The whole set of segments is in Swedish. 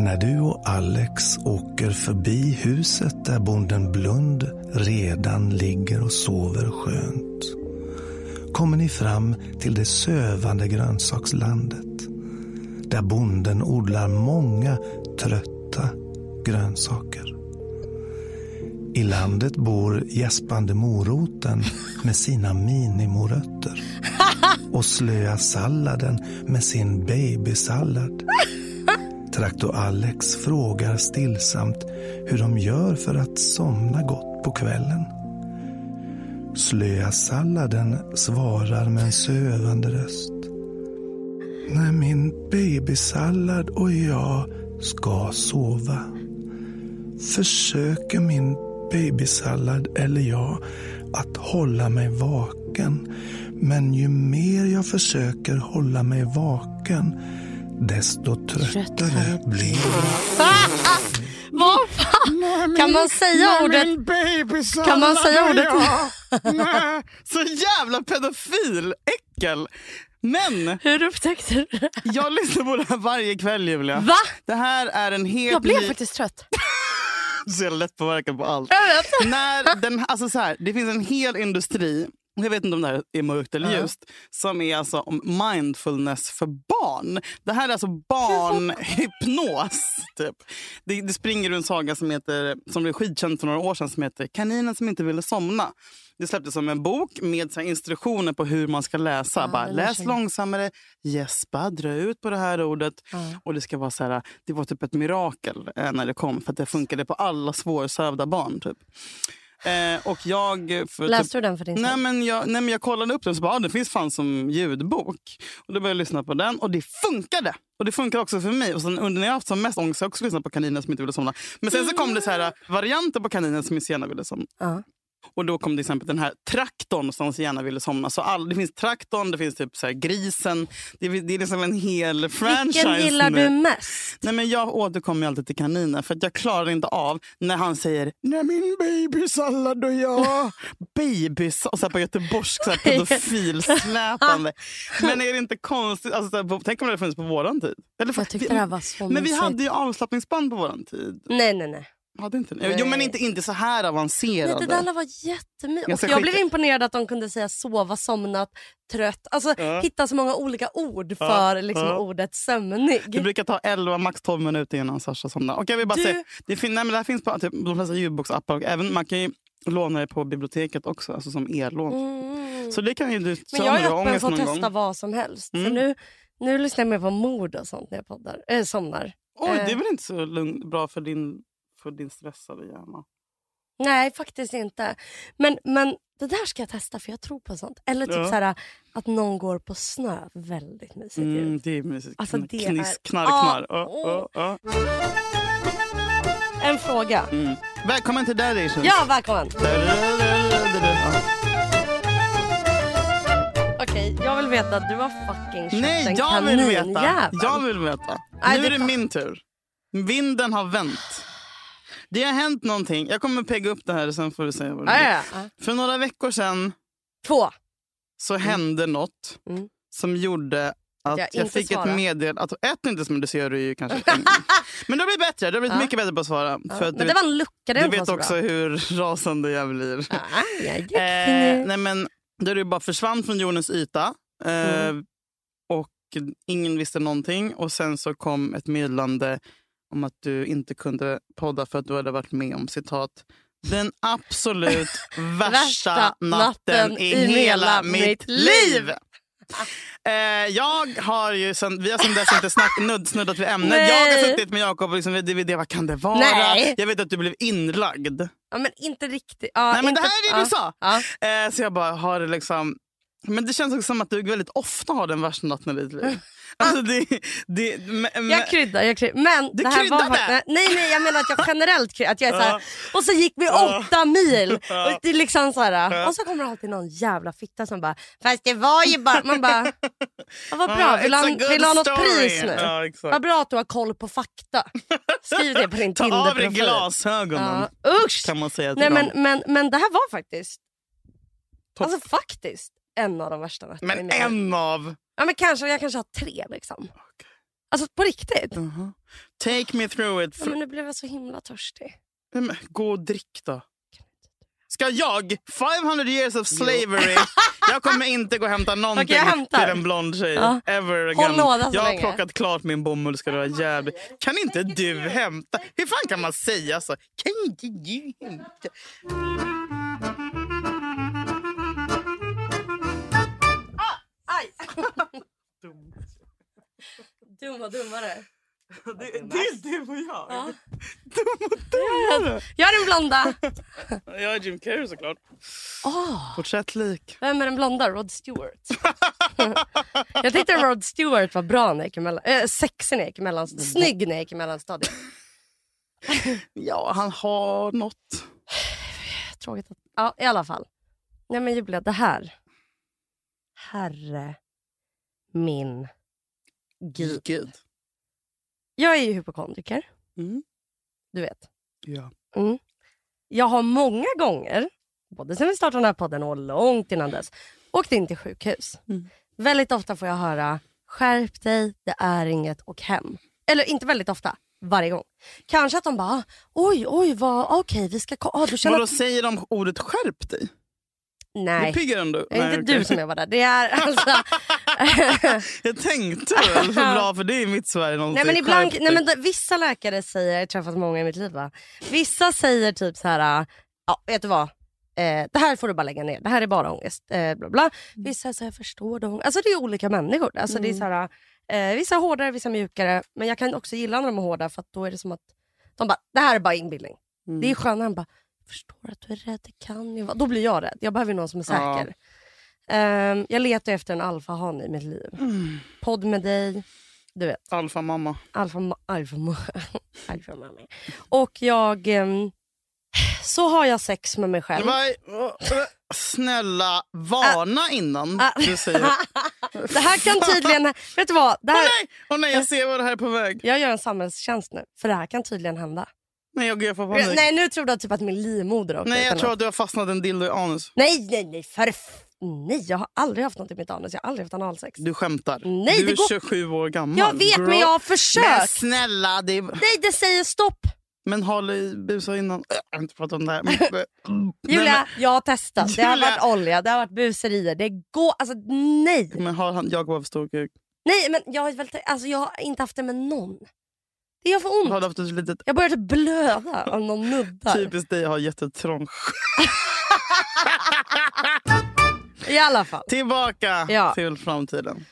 När du och Alex åker förbi huset där bonden Blund redan ligger och sover skönt kommer ni fram till det sövande grönsakslandet där bonden odlar många trötta grönsaker. I landet bor gäspande moroten med sina minimorötter och slöa salladen med sin babysallad. Traktor Alex frågar stillsamt hur de gör för att somna gott på kvällen. Slöa salladen svarar med en sövande röst. När min babysallad och jag ska sova försöker min babysallad eller jag att hålla mig vaken. Men ju mer jag försöker hålla mig vaken desto tröttare blir jag. Vad fan? Kan man säga ordet? Kan man säga ordet? Så jävla pedofil! Äckel! Men Hur upptäckte du det? jag lyssnar på det här varje kväll Julia. Va? Det här är en helt Jag blev ny- faktiskt trött. så jävla lätt påverkad på allt. Jag vet. När den, alltså så här, det finns en hel industri, jag vet inte om det här är mörkt eller Ja. ljust, som är alltså om mindfulness för barn. Det här är alltså barnhypnos. Typ. Det, det springer en saga som, heter, som blev skitkänd för några år sedan som heter Kaninen som inte ville somna. Det släpptes som en bok med så instruktioner på hur man ska läsa. Ja, Bara, läs jag. långsammare, gäspa, dra ut på det här ordet. Ja. Och det ska vara så här, det var typ ett mirakel eh, när det kom för att det funkade på alla svårsövda barn. Typ. Eh, och jag... För Läste du den för din Nej men, jag, nej men jag kollade upp den och bara, ah, det finns fan som ljudbok. Och då började jag lyssna på den och det funkade. Och det funkar också för mig. Och sen under när jag haft som mest ångest har jag också lyssnat på kaninen som inte ville somna. Men sen så kom det så här varianter på kaninen som jag gärna ville somna. Ja. Och då kom till exempel den här traktorn som så gärna ville somna. Så all, det finns traktorn, det finns typ så grisen. Det, är- det är liksom en hel franchise Vilken gillar nu. du mest? Nej, men jag återkommer alltid till kaninen för att jag klarar inte av när han säger när min babysallad och jag. Babysallad, så här på göteborgsk så här pedofilsläpande. men är det inte konstigt? Alltså, så här, på, tänk om det hade funnits på våran tid. Eller, Jag tyckte det här var så men vi hade ju avslappningsband på våran tid. Nej, nej, nej. Hade inte? Nej. Jo, men inte, inte så här nej avancerade. det där var jättemysigt. Jag Jag, ska jag skicka- blev imponerad att de kunde säga sova, somnat, trött. Alltså Ja. hitta så många olika ord Ja, för liksom, ja. ordet sömnig. Det brukar ta 11, max 12 minuter innan Sasha somnar. Och jag vill bara Du- säga, det, fin- nej, men det här finns på typ, de flesta ljudboksappar. Och även, man kan ju låna det på biblioteket också, alltså som e-lån. Mm. Så det kan ju du Men jag är öppen för att testa gång. vad som helst. Mm. Så nu, nu lyssnar jag mer på mord och sånt när jag poddar, äh, somnar. Oj, det är Eh. väl inte så lugn, bra för din, för din stressade hjärna? Nej, faktiskt inte. Men, men det där ska jag testa för jag tror på sånt. Eller typ Ja. så här, att någon går på snö. Väldigt mysigt Mm, det är mysigt. Alltså, det Kniss, är- knarr, Ah, knarr. Ja, åh. ja, ja. En fråga. Mm. Välkommen till Daddy Issues. Ja, välkommen. Okej, jag vill veta att du har fucking köpt Nej, en jag vill veta. Jag vill veta. Nej, nu det är det min tur. Vinden har vänt. Det har hänt någonting. Jag kommer pegga upp det här sen får du säga vad det Ja, är. ja, ja. För några veckor sedan Två. så hände något Mm. som gjorde att Jag jag, fick svara. ett meddelande. Att, ett inte som det ser du ju kanske. Men det har blivit bättre. Det har blivit Ja. mycket bättre på att svara. Ja. För att Men du, det var en lucka. Det du vet så också bra. hur rasande jag blir. Ja, är duktig Eh, nej men, där du bara försvann från jordens yta. Eh, Mm. Och ingen visste någonting. Och sen så kom ett meddelande om att du inte kunde podda för att du hade varit med om citat den absolut värsta natten i i hela mitt liv. Eh, jag har ju sen, vi har sen dess inte snack, nudd, snuddat vid ämnet. Nej. Jag har suttit med Jakob och liksom, det, vad kan det vara? Nej. Jag vet att du blev inlagd. Ja, men inte riktigt. Ja, Nej men inte, det här är det ja. du sa. Ja. Eh, så jag bara har det liksom... Men det känns också som att du väldigt ofta har den värsta natten i ditt liv. Alltså det, det, men, Jag kryddar, jag kryddar. Men Du det här var kryddade? faktiskt, nej, nej, jag menar att jag generellt kryddar. Att jag är så här, och så gick vi åtta mil. Och, det är liksom så här, och så kommer det alltid någon jävla fitta som bara, fast det var ju bara... Man bara, ja, vad bra, vill, it's ha, a good vill ha något pris nu? Ja, exakt. Vad bra att du har koll på fakta. Skriv det på din Ta av dig glasögonen. Ja. Usch! Kan man säga till Nej, dem. men, men, men det här var faktiskt, Topp. alltså faktiskt en av de värsta nätterna i Men en av... Ja, men kanske, jag kanske har tre liksom. Alltså på riktigt. Uh-huh. Take me through it. Ja, men nu blev jag så himla törstig. Men, gå och drick då. Ska jag? 500 years of slavery. jag kommer inte gå och hämta någonting hämtar. till en blond tjej. Ja. Ever again. jag har plockat klart min bomull. Ska det vara jävligt. Kan inte du hämta? Hur fan kan man säga så? Kan inte du hämta? Dum och dummare. Det, det är du och jag. Ja. Dum och dummare. Jag är den blonda. Jag är Jim Carrey såklart. Oh, Porträtt lik. vem är den blonda? Rod Stewart. jag tyckte Rod Stewart var bra när jag gick i mellan, äh, sexig när jag gick i mellan, snygg när jag gick i mellanstadiet. Ja, han har något. Tråkigt att... Ja, i alla fall. Nej men Julia, det här. Herre min gud. Gud. Jag är ju hypokondriker, Mm. du vet. Ja. Mm. Jag har många gånger, både sen vi startade den här podden och långt innan dess, åkt in till sjukhus. Mm. Väldigt ofta får jag höra skärp dig, det är inget och hem. Eller inte väldigt ofta, varje gång. Kanske att de bara "Ah, oj, oj, vad, okej vi ska ah, du känner Vadå, att... säger de ordet skärp dig? Nej, det är inte du som jobbar där. Det är alltså... Jag tänkte väl, för bra för det är i mitt Sverige. Nej, men säger, ibland, "Skärp nej, dig." men då, vissa läkare säger, jag har träffat många i mitt liv va? Vissa säger typ så här, ja vet du vad? Eh, det här får du bara lägga ner, det här är bara ångest. Eh, bla bla. Vissa säger jag förstår dem. Alltså det är olika människor. Alltså, det är så här, eh, vissa är hårdare, vissa är mjukare. Men jag kan också gilla när de är hårda för att då är det som att de bara, det här är bara inbildning. Mm. Det är skönare än bara, jag förstår att du är rädd, det kan ju vara. Då blir jag rädd. Jag behöver någon som är Ja. Ehm, jag letar efter en alfahane i mitt liv. Mm. Podd med dig, du vet. Alfa mamma. Alfa, alfa, mamma. Och jag... ehm, så har jag sex med mig själv. Snälla, varna innan Ah. du säger... Det här kan tydligen... Vet du vad? Det här, nej, åh nej, jag ser vad det här är på väg. jag gör en samhällstjänst nu, för det här kan tydligen hända. Nej, jag, jag får panik. Nej, Nej, nu tror du typ att min livmoder åkte ut jag tror att du har fastnat en dildo i anus. Nej, nej, nej. För nej, jag har aldrig haft något i mitt anus. Jag har aldrig haft analsex. Du skämtar. Nej, du det är går- 27 år gammal. Jag vet, men jag har Men försökt. snälla, det. Nej, det säger stopp. Men håll i busa innan. Jag har inte pratat om det här. Men... Julia, jag har testat. Det har Julia. varit olja, det har varit buserier. Det går... Alltså, nej. Men, men har han Jakob haft stor kuk? Nej, men jag har, väl, alltså, jag har inte haft det med någon. Det gör för ont. Har du haft ett litet Jag börjar typ blöda om någon nuddar. typiskt dig har jättetrång I alla fall. Tillbaka Ja. till framtiden.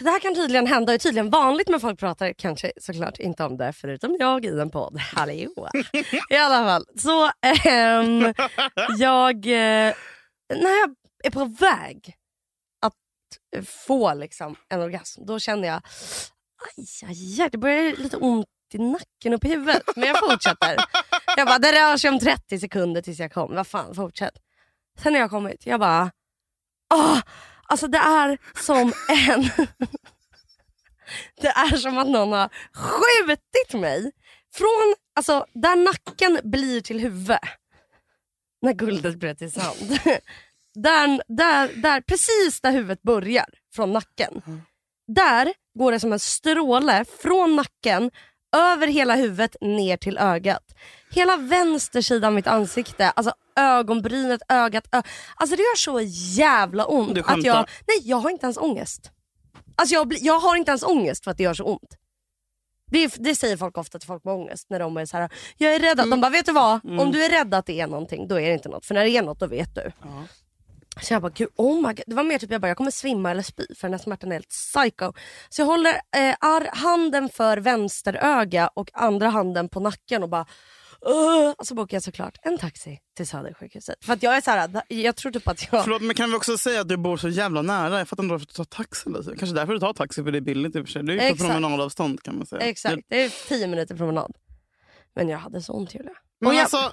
Det här kan tydligen hända. Det är tydligen vanligt med folk pratar kanske såklart inte om det förutom jag i en podd. Hallå. I alla fall. Så ehm, jag, eh, när jag är på väg att få liksom, en orgasm då känner jag aj, aj, aj, det börjar lite ont i nacken och på huvudet. Men jag fortsätter. Jag bara, det rör sig om 30 sekunder tills jag kommer. Vad fan, fortsätt. Sen när jag kommit, jag bara, åh, alltså det är som en... det är som att någon har skjutit mig från, alltså där nacken blir till huvud. När guldet bröt i sand. där, där, där, precis där huvudet börjar, från nacken. Där går det som en stråle från nacken över hela huvudet ner till ögat. Hela vänster sida av mitt ansikte, alltså ögonbrynet, ögat. Ö alltså det gör så jävla ont. Du att skämtar? jag, nej, jag har inte ens ångest. Alltså jag, jag har inte ens ångest för att det gör så ont. Det, det säger folk ofta till folk med ångest när de är så här, jag är rädd. att De bara, vet du vad? Om du är rädd att det är någonting, då är det inte något. För när det är något, då vet du. Ja. Så jag bara, gud, oh my God. Det var mer typ jag bara, jag kommer svimma eller spy för den här smärtan är helt psycho. Så jag håller eh, handen för vänsteröga och andra handen på nacken och bara Uh, och så bokar jag såklart en taxi till Södersjukhuset. För att jag är så här, jag tror typ att jag... Förlåt, men kan vi också säga att du bor så jävla nära? Jag fattar inte varför du tar taxi. Liksom. Kanske därför du tar taxi, för det är billigt i och för sig. Du är på promenadavstånd kan man säga. Exakt, det är tio minuter promenad. Men jag hade så ont Julia. Men jag- alltså,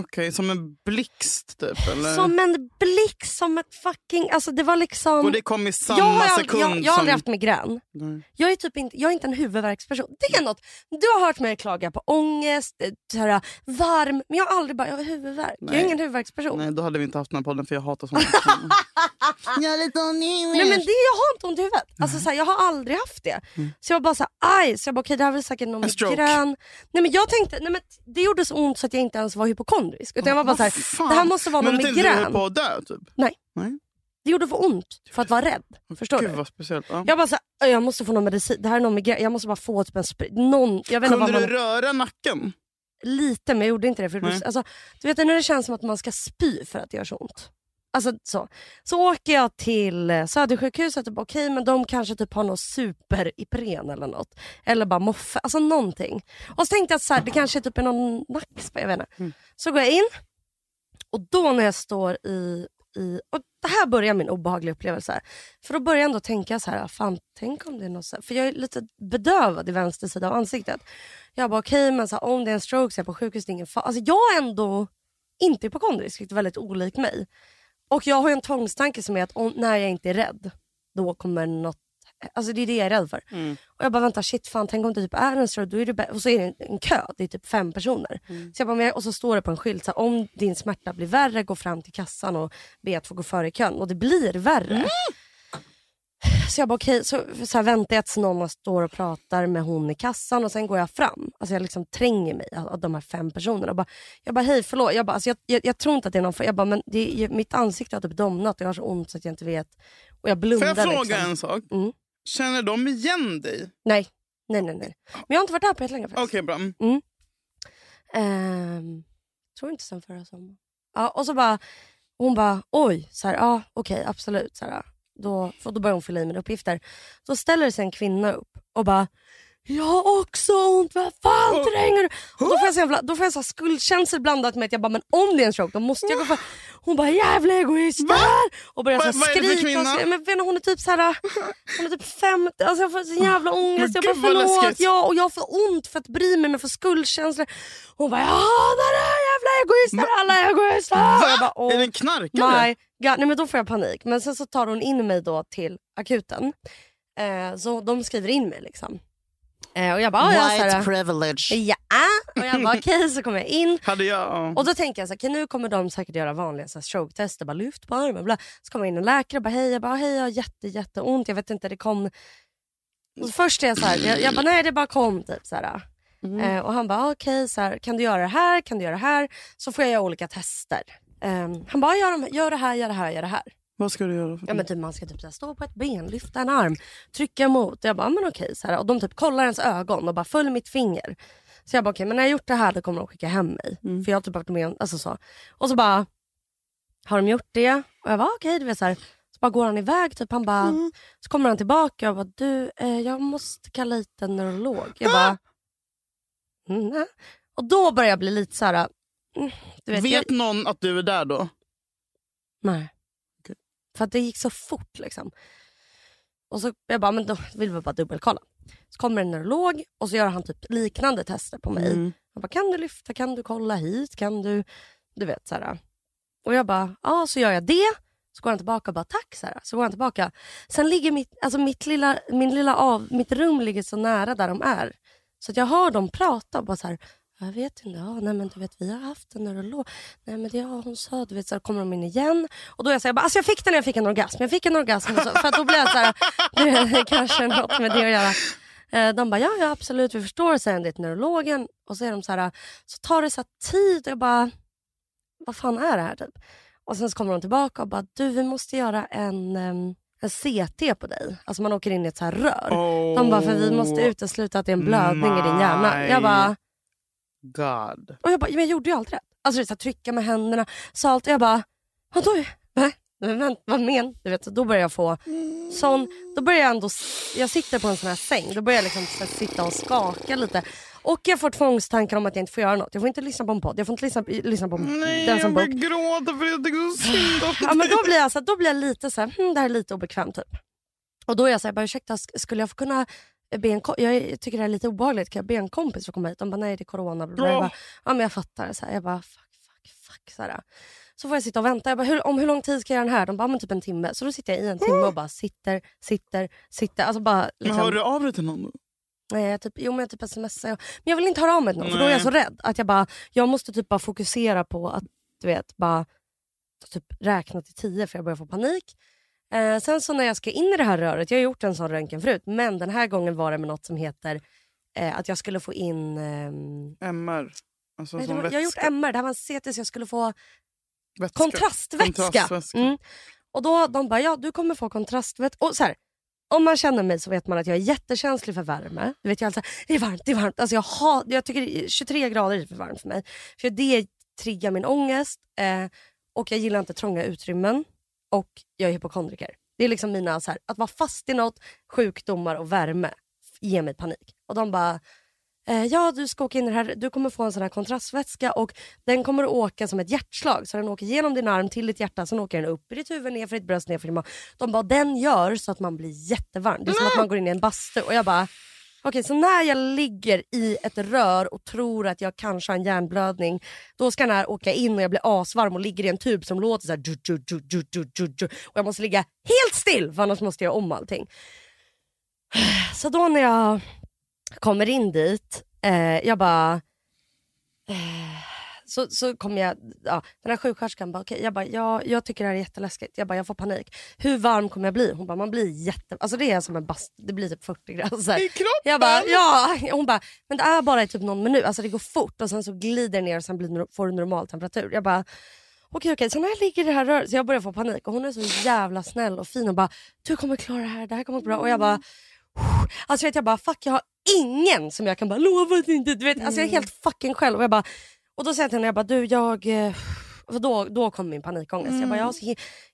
Okej, som en blixt typ? Eller? Som en blixt, som ett fucking... Alltså det var liksom... Och det kom i samma jag, har sekund jag, jag har som... aldrig haft migrän. Nej. Jag är, typ inte, jag är inte en huvudvärksperson. Det är något. Du har hört mig klaga på ångest, eh, här, varm, men jag har aldrig bara jag har huvudvärk. Jag är Nej. ingen huvudvärksperson. Nej. Nej, då hade vi inte haft den här podden för jag hatar sånt. jag är lite men det, jag har inte ont i huvudet. Alltså, så här, jag har aldrig haft det. Så jag var bara så här, aj, så jag bara okej det här är väl säkert någon migrän. Nej men jag tänkte, nej, men det gjorde så ont så att jag inte ens var hypokondrisk. Utan jag var bara så här, det här måste vara Men någon du tänkte du höll migrän. på att dö typ? Nej. Nej. Det gjorde för ont för att vara rädd. Förstår Gud du? vad speciellt. Ja. Jag bara så här, jag måste få någon medicin. Det här är någon migrän. Jag måste bara få typ en sprit. Någon, jag vet Kunde vad du man, röra nacken? Lite men jag gjorde inte det. För Nej. alltså, du vet när det känns som att man ska spy för att det gör så ont. Alltså, så. så åker jag till eh, Södersjukhuset och bara okej men de kanske typ har något super-Ipren eller något. Eller bara moffe, alltså någonting. Och så tänkte jag att så här, det kanske typ är någon nackspö, jag vet inte. Mm. Så går jag in och då när jag står i, i och det här börjar min obehagliga upplevelse. Här. För då börjar jag ändå tänka så här, fan tänk om det är något så här, för jag är lite bedövad i vänster sida av ansiktet. Jag bara okej men så här, om det är en stroke så är jag på sjukhus, det är ingen fara. Alltså jag är ändå inte hypokondrisk, vilket är väldigt olik mig. Och jag har en tvångstanke som är att om, när jag inte är rädd, då kommer något Alltså det är det jag är rädd för. Mm. Och jag bara vänta shit fan tänk om det typ är en stroke, då är det och så är det en, en kö, det är typ fem personer. Så jag bara, och så står det på en skylt så här, om din smärta blir värre gå fram till kassan och be att få gå före i kön. Och det blir värre. Så jag bara okej, så, så här väntar jag tills någon står och pratar med hon i kassan och sen går jag fram. Alltså jag liksom tränger mig av de här fem personerna. Jag bara, jag bara hej förlåt, jag, bara, alltså jag, jag, jag tror inte att det är någon jag bara, men det är, mitt ansikte har typ domnat och jag har så ont så att jag inte vet. Och jag Får blundar jag fråga liksom. en sak? Mm. Känner de igen dig? Nej, nej, nej, nej. Men jag har inte varit här på jättelänge faktiskt. Okej, bra. Mm. Ehm, tror inte sen förra sommaren. Ja, och så bara, hon bara oj, så här, ja okej absolut. Så här, då, för då börjar hon fylla i mina uppgifter. Då ställer sig en kvinna upp och bara jag har också ont, vad fan tränger du? Och då får jag, så jävla, då får jag så skuldkänslor blandat med att jag bara, men om det är en stroke då måste jag gå för... Hon bara jävla egoist där! Och börjar så här Vad- vad är det för skrika. Och kvinna? så, men, hon är typ så här, hon är typ 50, alltså jag får så jävla ångest. Jag bara förlåt, ja, och jag får ont för att bry mig men får skuldkänslor. Hon bara jag hatar det här jävla egoister, alla är egoister. Och jag bara, Är det en knarkare? my god. Nej men då får jag panik. Men sen så tar hon in mig då till akuten. Eh, så de skriver in mig liksom. Eh, och jag bara, ah, ja, så här, privilege. ja. Och jag bara okej så kommer jag in. Hade jag... ja. Och då tänker jag så här, okej, nu kommer de säkert göra vanliga så här, stroke-tester, bara lyft på armen. Bla. Så kommer in en läkare och bara hej, jag bara hej jag har jätte, jätteont, jag vet inte, det kom... Och först är jag så här, jag, jag bara nej det bara kom typ så här. Eh, och han bara okej, så här, kan du göra det här, kan du göra det här? Så får jag göra olika tester. Eh, han bara gör, gör det här, gör det här, gör det här. Vad ska du göra? För Ja, men typ, man ska typ stå på ett ben, lyfta en arm, trycka emot. Jag bara, men okej. Så här, och de typ kollar ens ögon och bara följ mitt finger. Så jag bara, okej men när jag gjort det här då kommer de skicka hem mig. För jag har typ varit med om, alltså så. Och så bara, har de gjort det? Och jag bara, okej. vet så, här. så bara går han iväg, typ han bara, så kommer han tillbaka och bara, du eh, jag måste kalla hit en neurolog. Jag bara, mm, nej. Och då börjar jag bli lite så här, mm, vet, Vet jag, någon att du är där då? Nej. Okej. För att det gick så fort liksom. Och så jag bara, men då vill vi bara dubbelkolla. Så kommer en neurolog och så gör han typ liknande tester på mig. Mm. Han bara, kan du lyfta, kan du kolla hit, kan du, du vet så här. Och jag bara, ja så gör jag det. Så går han tillbaka och bara tack så här. Så går han tillbaka. Sen ligger mitt, alltså mitt, lilla, min lilla av, mitt rum ligger så nära där de är. Så att jag hör dem prata och bara så här, jag vet inte, ja, nej men du vet vi har haft en neurolog. Nej men det ja, hon sa, du vet så här, kommer de in igen. Och då är jag så här, jag bara, alltså jag fick den när jag fick en orgasm. Jag fick en orgasm. Så, för att då blir jag så här, det är kanske något med det att göra. Eh, De bara, ja, ja absolut vi förstår, säger det till neurologen. Och så är de så här, så tar det så tid. Och jag bara, vad fan är det här typ? Och sen så kommer de tillbaka och bara, du vi måste göra en, em, en CT på dig. Alltså man åker in i ett så här rör. De bara, för vi måste utesluta att det är en blödning i din hjärna. Jag bara, God. och jag bara, men jag gjorde ju allt rätt. Alltså så här, trycka med händerna, sa allt. Jag bara, vadå? Nej, men vad men? Du vet, så då börjar jag få sån, då börjar jag ändå, jag sitter på en sån här säng, då börjar jag liksom så här, sitta och skaka lite. Och jag får tvångstankar om att jag inte får göra något. Jag får inte lyssna på en podd, jag får inte lyssna, lyssna på Nej, den jag som bok. gråta för jag tycker så synd om Ja, men då blir jag, så här, då blir jag lite så här, hm, det här är lite obekvämt typ. Och då är jag så här, bara, ursäkta, sk- skulle jag få kunna be en jag tycker det här är lite obehagligt, kan jag be en kompis få komma hit? De bara, nej det är corona. Bla. Jag bara, ja men jag fattar. Så här, jag bara, fuck, fuck, fuck. Så, här. så får jag sitta och vänta. Jag bara, hur, om hur lång tid ska jag göra den här? De bara, men typ en timme. Så då sitter jag i en timme och bara sitter, sitter, sitter. Alltså bara, liksom, Men hör du av dig till någon då? Nej, jag typ, jo men jag typ smsar. Men jag vill inte höra av mig till någon för då är jag så rädd. Att jag bara, jag måste typ bara fokusera på att du vet, bara typ räkna till tio för jag börjar få panik. Eh, sen så när jag ska in i det här röret, jag har gjort en sån röntgen förut, men den här gången var det med något som heter eh, att jag skulle få in... ehm, MR? Alltså nej, var, jag har gjort. MR, det här var en CT så jag skulle få Vätska. kontrastvätska. Kontrastvätska. Mm. Och då de bara, ja du kommer få kontrastvätska. Och så här, om man känner mig så vet man att jag är jättekänslig för värme. Du vet jag alltså, det är varmt, det är varmt. Alltså jag, har, jag tycker det är 23 grader är för varmt för mig. För det triggar min ångest eh, och jag gillar inte trånga utrymmen. Och jag är hypokondriker. Det är liksom mina, så här, att vara fast i något, sjukdomar och värme ger mig panik. Och de bara, eh, ja du ska åka in i det här, du kommer få en sån här kontrastvätska och den kommer att åka som ett hjärtslag. Så den åker genom din arm till ditt hjärta, sen åker den upp i ditt huvud, ner för ditt bröst, ner för din mage. De bara, den gör så att man blir jättevarm. Det är som att man går in i en bastu. Och jag bara, okej så när jag ligger i ett rör och tror att jag kanske har en hjärnblödning, då ska den här åka in och jag blir asvarm och ligger i en tub som låter så här, du, du, du, du, du, du, du. och jag måste ligga helt still för annars måste jag göra om allting. Så då när jag kommer in dit, eh, jag bara... Eh, så, så kommer jag, ja, den här sjuksköterskan bara, okej, jag bara, ja, jag tycker det här är jätteläskigt. Jag bara, jag får panik. Hur varm kommer jag bli? Hon bara, man blir jätte, alltså det är som en bast, det blir typ 40 grader. I kroppen? Jag bara, ja. Hon bara, men det är bara i typ någon minut. Alltså det går fort och sen så glider det ner och sen blir, får du normal temperatur. Jag bara, okej okej. Så när jag ligger i det här röret, så jag börjar få panik och hon är så jävla snäll och fin och bara, du kommer klara det här, det här kommer gå bra. Och jag bara, alltså vet jag bara, fuck jag har ingen som jag kan bara lova att inte, du vet. Alltså jag är helt fucking själv. Och, jag bara, och då säger jag till henne, jag bara, du jag, eh, för då, då kom min panikångest. Jag bara, jag,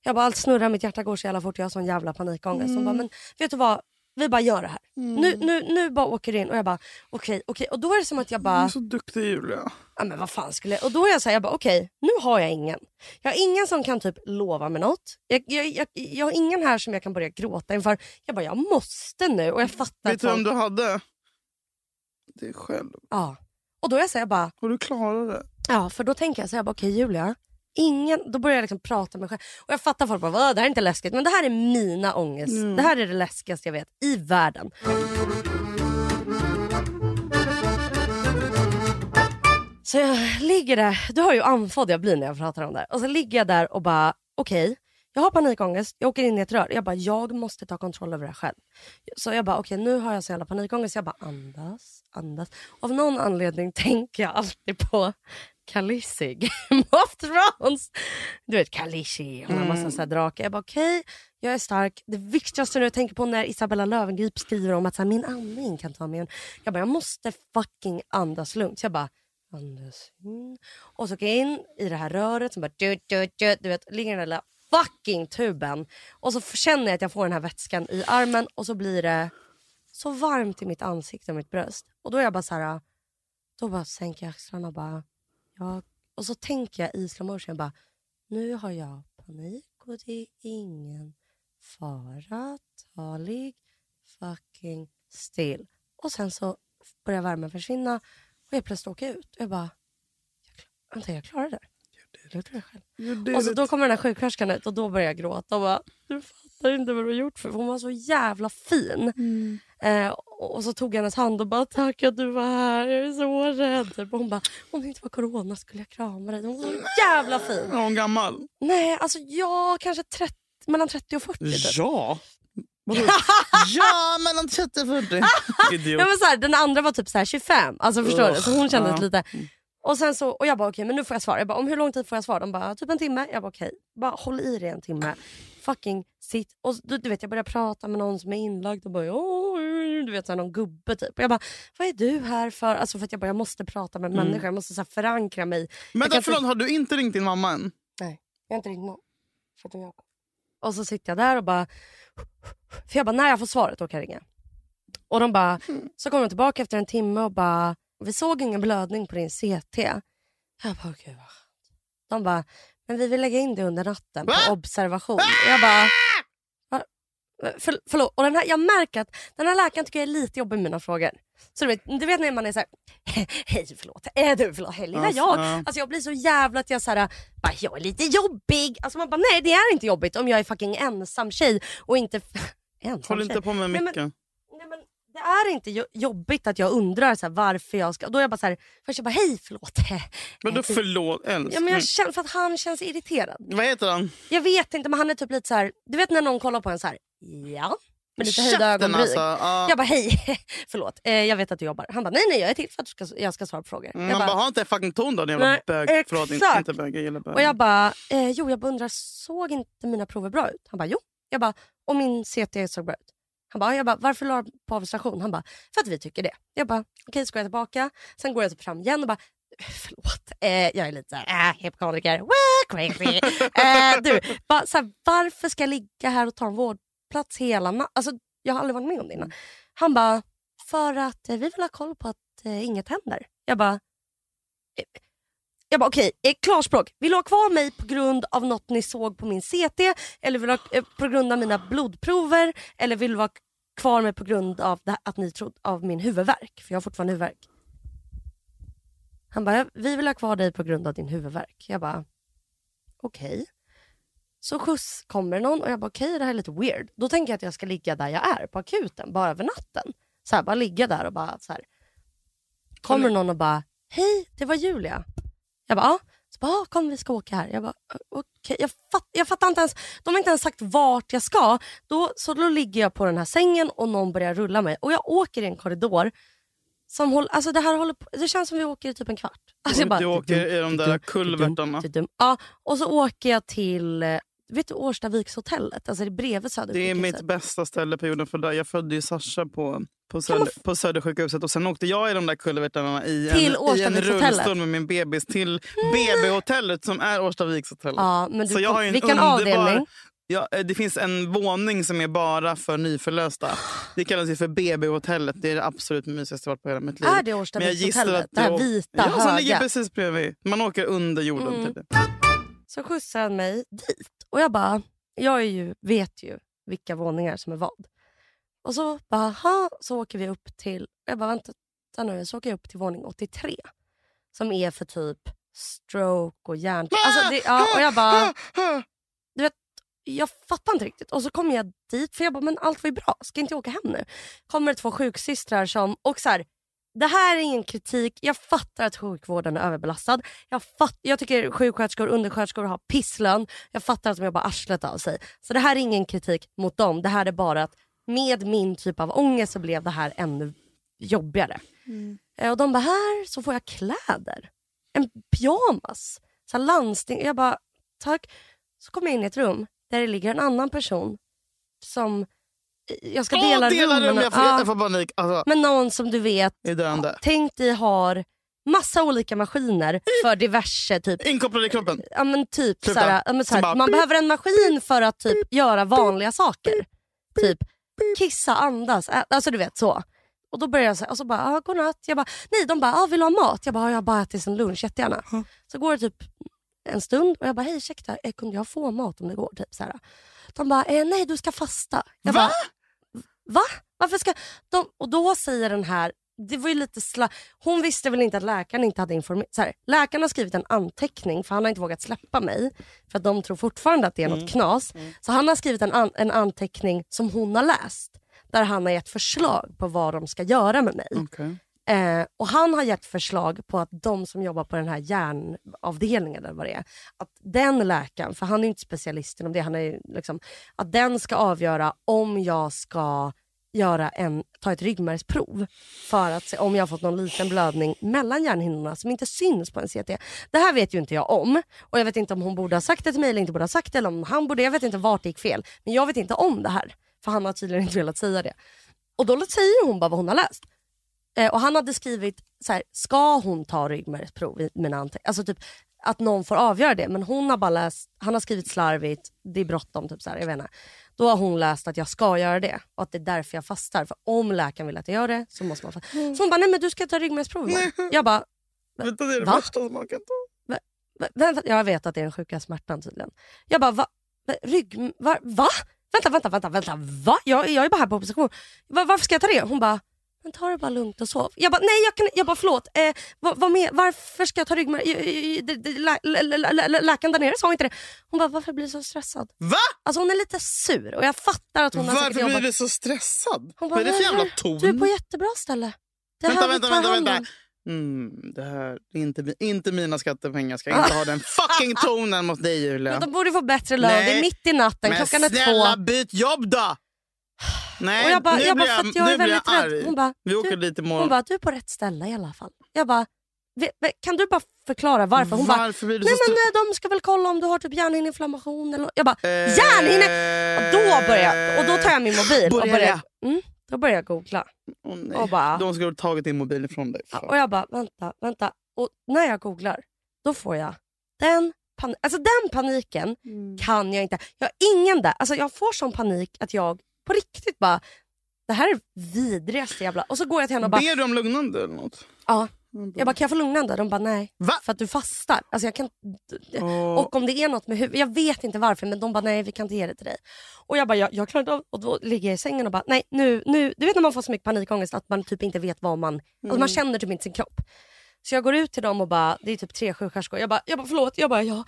jag bara, allt snurrar, mitt hjärta går så jävla fort, jag har sån jävla panikångest. Hon bara, men vet du vad, vi bara gör det här. Nu, nu, nu bara åker du in och jag bara okej, okej. Och då är det som att jag Du bara, är så duktig Julia. ja men vad fan skulle jag... Och då är jag såhär, jag bara okej, nu har jag ingen. Jag har ingen som kan typ lova mig något. Jag, jag, jag, jag har ingen här som jag kan börja gråta inför. Jag bara, jag måste nu. Och jag fattar Vet du vem folk... du hade? Det själv. Ja. Och då är jag såhär, jag bara, Och du klarade det. ja för då tänker jag så här, jag bara okej Julia, ingen, då börjar jag liksom prata med mig själv. Och jag fattar folk bara, "Vad, det här är inte läskigt. Men det här är mina ångest. Det här är det läskigaste jag vet i världen. Så jag ligger där, du har ju andfådd jag blir när jag pratar om det här. Och så ligger jag där och bara, okej, jag har panikångest, jag åker in i ett rör. Jag bara, jag måste ta kontroll över det här själv. Så jag bara, okej nu har jag så jävla panikångest. Jag bara, andas, andas. Av någon anledning tänker jag alltid på Khaleesi, Game of Thrones. Du vet Khaleesi, hon har massa så här drakar. Jag bara, okej, jag är stark. Det viktigaste nu jag tänker på när Isabella Löwengrip skriver om att så här, min andning kan ta mig. Jag bara, jag måste fucking andas lugnt. Så jag bara, andas in. Och så åker jag in i det här röret som bara, du, du, du, du vet, ligger den där fucking tuben. Och så känner jag att jag får den här vätskan i armen och så blir det så varmt i mitt ansikte och mitt bröst. Och då är jag bara så här, då bara sänker jag axlarna och bara, ja. Och så tänker jag i slow motion, bara, nu har jag panik och det är ingen fara. Ta ligg fucking still. Och sen så börjar värmen försvinna och jag plötsligt åker ut. Och jag bara, jag, klar, vänta jag klarade det. Jag gjorde det själv. Och så då kommer den här sjuksköterskan ut och då börjar jag gråta och bara, du fattar inte vad du har gjort för Hon var så jävla fin. Mm. Eh, och så tog jag hennes hand och bara, tack att du var här, jag är så rädd. Och hon bara, om det inte var corona skulle jag krama dig. Hon var så jävla fin. Är hon gammal? Nej, alltså jag kanske 30, mellan 30 och 40 typ. Ja. Ja, mellan 30 och 40. Idiot. Ja, men så här, den andra var typ så här 25, alltså förstår du? Så hon kändes ja. lite... Och sen så, och jag bara okej men nu får jag svar. Jag bara om hur lång tid får jag svar? De bara typ en timme. Jag bara okej, bara håll i dig en timme. Fucking sitt. Och du, du vet jag börjar prata med någon som är inlagd och bara du vet så här, någon gubbe typ. Och jag bara vad är du här för? Alltså för att jag bara jag måste prata med människor, jag måste så här, förankra mig. Men jag förlåt, typ- har du inte ringt din mamma än? Nej, jag har inte ringt någon. Förutom Jakob. Och så sitter jag där och bara... För jag bara, när jag får svaret då kan jag ringa. Och de bara, så kommer de tillbaka efter en timme och bara, vi såg ingen blödning på din CT. Jag bara, gud vad skönt. De bara, men vi vill lägga in det under natten på Va? observation. Jag bara, "Va? För, förlåt, och den här, jag märker att den här läkaren tycker jag är lite jobbig med mina frågor. Så du vet, du vet när man är såhär, hej förlåt, är du förlåt, hej lilla jag. ja. Alltså jag blir så jävla att jag såhär, bara, jag är lite jobbig. Alltså man bara nej det är inte jobbigt om jag är fucking ensam tjej och inte ensam Håll tjej. inte på med mycket. Nej, men det är inte jo- jobbigt att jag undrar så varför jag ska... Då är jag bara så här, först jag bara hej förlåt. Men då förlåt älskling. Ja, men jag känner för att han känns irriterad. Vad heter han? Jag vet inte men han är typ lite så här, du vet när någon kollar på en så här, ja. Med lite höjda ögonbryn. alltså. Ja. Jag bara hej, förlåt eh, jag vet att du jobbar. Han bara nej nej jag är till för att ska, jag ska svara på frågor. Man jag bara, bara, ha inte fucking ton då din jävla Nej, bög. Förlåt, inte, exakt. inte bög. Jag gillar bög. och jag bara, eh, jo jag bara undrar såg inte mina prover bra ut? Han bara jo. Jag bara, och min CT såg bra ut? Han bara, jag bara varför la du på avstation? Han bara, för att vi tycker det. Jag bara, okej okay, så går jag tillbaka. Sen går jag typ fram igen och bara, förlåt, eh, jag är lite såhär, äh, eh, hypokondriker, Wah, crazy. eh, du, bara, såhär, varför ska jag ligga här och ta en vårdplats hela natten? Alltså, jag har aldrig varit med om det innan. Han bara, för att eh, vi vill ha koll på att eh, inget händer. Jag bara, eh, jag bara okej, okay, klarspråk. Vill du ha kvar mig på grund av något ni såg på min CT? Eller vill du ha, eh, på grund av mina blodprover? Eller vill du ha kvar mig på grund av här- att ni trodde av min huvudvärk? För jag har fortfarande huvudvärk. Han bara, vi vill ha kvar dig på grund av din huvudvärk. Jag bara, okej. Så skjuts kommer någon och jag bara, okej det här är lite weird. Då tänker jag att jag ska ligga där jag är på akuten, bara över natten. Så här, bara ligga där och bara så här. Kommer någon och bara, hej det var Julia. Jag bara, ja. Så bara, ja, kom vi ska åka här. Jag bara, "Ö, okej. Jag, fatt, jag fattar inte ens, de har inte ens sagt vart jag ska. Då, så då ligger jag på den här sängen och någon börjar rulla mig. Och jag åker i en korridor. Som håll, alltså det här håller på, det känns som vi åker i typ en kvart. Alltså jag bara, du åker i de där kulvertarna. Ja, och så åker jag till vet du, Årstavikshotellet. Alltså det är bredvid Det är Södersjukhuset. mitt bästa ställe på jorden för där. Jag födde ju Sasha på, på, Söder, på Södersjukhuset och sen åkte jag i de där kulvertarna i Till en, i en rullstol med min bebis till BB-hotellet som är Årstavikshotellet. Ja, men du Så jag har en vilken underbar- avdelning? Ja, eh, det finns en våning som är bara för nyförlösta. Det kallas ju för BB-hotellet. Det är det absolut mysigaste jag varit på hela mitt liv. Är det Årstavikshotellet? Det här vita, ja, som ligger höga. precis bredvid. Man åker under jorden. Mm. Typ. Så skjutsade han mig dit. Och jag bara, jag är ju, vet ju vilka våningar som är vad. Och så bara, så åker vi upp till, jag bara vänta nu, så åker jag upp till våning 83. Som är för typ stroke och hjärn... Alltså det, ja, och jag bara, du vet, jag fattar inte riktigt. Och så kommer jag dit, för jag bara, men allt var ju bra, ska inte jag åka hem nu? Kommer det två sjuksystrar som, och så här, det här är ingen kritik, jag fattar att sjukvården är överbelastad. Jag, fatt, jag tycker sjuksköterskor och undersköterskor har pisslön. Jag fattar att de jobbar arslet av sig. Så det här är ingen kritik mot dem. Det här är bara att med min typ av ångest så blev det här ännu jobbigare. Eh, Och de bara, här så får jag kläder. En pyjamas. Så här landsting. Jag bara, tack. Så kommer jag in i ett rum där det ligger en annan person som jag ska dela Åh, dela rum rum! med. Jag får, Ja, jag får panik. Alltså, men någon som du vet, tänk dig har massa olika maskiner för diverse typ Inkopplad i kroppen. Ja men typ såhär, ja, men Så såhär, man behöver en maskin för att typ göra vanliga saker. Typ kissa, andas, ä- alltså du vet så. Och då börjar jag säga, och så bara, ah, godnatt. Jag bara, nej de bara, ah, vill du ha mat? Jag bara, ah, jag har bara ätit sen lunch, jättegärna. Så går det typ en stund och jag bara, hej ursäkta, eh, kunde jag få mat om det går? Typ, såhär. De bara, eh, nej du ska fasta. Jag Va? Bara, Va? Varför ska de... Och då säger den här, det var ju lite sla... Hon visste väl inte att läkaren inte hade informerat. Så här, läkaren har skrivit en anteckning för han har inte vågat släppa mig. För att de tror fortfarande att det är något knas. Så han har skrivit en, an, en anteckning som hon har läst. Där han har gett förslag på vad de ska göra med mig. Okej. Eh, och han har gett förslag på att de som jobbar på den här hjärnavdelningen, eller vad det är, att den läkaren, för han är inte specialist inom det, han är liksom, att den ska avgöra om jag ska göra en, ta ett ryggmärgsprov för att se om jag har fått någon liten blödning mellan hjärnhinnorna som inte syns på en CT. Det här vet ju inte jag om och jag vet inte om hon borde ha sagt det till mig eller inte borde ha sagt det eller om han borde, jag vet inte vart det gick fel. Men jag vet inte om det här för han har tydligen inte velat säga det. Och då säger hon bara vad hon har läst. Eh, och han hade skrivit så här, ska hon ta ryggmärgsprov i mina anteckningar? Alltså typ att någon får avgöra det. Men hon har bara läst, han har skrivit slarvigt, det är bråttom. Typ så här, jag vet inte. Då har hon läst att jag ska göra det och att det är därför jag fastar. För om läkaren vill att jag gör det så måste man fasta. Så hon bara, nej men du ska ta ryggmärgsprov imorgon. Jag bara, Vänta, det är det Va? värsta som man kan ta. Va- vem- Jag vet att det är den sjuka smärtan tydligen. Jag bara, va? va- Rygg... Va? va? vänta, vänta, vänta, vänta, va? Jag, jag är bara här på opposition. Va, varför ska jag ta det? Hon bara, men ta det bara lugnt och sov. Jag bara, nej jag kan Jag bara, förlåt. Eh, vad, vad med, varför ska jag ta ryggmärg? Läkaren där nere sa inte det. Hon bara, varför blir du så stressad? Va? Alltså hon är lite sur och jag fattar att hon har Varför blir du så stressad? Hon bara, Vad är det för jävla "Nej, ton? Du är på jättebra ställe. Det Vänta, vänta, vänta. hand om." vänta. Mm, det här är inte, inte mina skattepengar. Ska inte ha den fucking tonen mot dig Julia. Men de borde få bättre lön. Nej. Det är mitt i natten, Men klockan är snälla två. byt jobb då! Nej, Och jag bara, nu jag bara, blir för att jag nu är väldigt arg. rädd. Hon bara, Vi åker du, dit imorgon. hon bara, du är på rätt ställe i alla fall. Jag bara, "Ve- ve- kan du bara förklara varför? Hon bara, Varför du nej men stre- eh, de ska väl kolla om du har typ hjärnhinneinflammation eller Jag bara, hjärnhinne... Och då börjar jag, och då tar jag min mobil och Börjar börjar, mm, då börjar jag googla. Nej. Och bara- De skulle ha tagit din mobil ifrån dig. Och jag bara, vänta, vänta. Och när jag googlar, då får jag den, pan- alltså den paniken Mm. kan jag inte. Jag har ingen där. Alltså jag får sån panik att jag på riktigt bara, det här är vidrigaste jävla... Och så går jag till henne och bara, Ber du om lugnande eller något? ja. Jag bara, kan jag få lugnande? De bara, nej. Va? För att du fastar. Alltså jag kan, Åh. och om det är något med huvudet, jag vet inte varför men de bara, nej vi kan inte ge det till dig. Och jag bara, jag, jag klarar inte av Och då ligger jag i sängen och bara, nej nu, nu. Du vet när man får så mycket panikångest att man typ inte vet vad man, alltså man känner typ inte sin kropp. Så jag går ut till dem och bara, det är typ tre sjuksköterskor. Jag bara, jag bara förlåt, jag bara, jag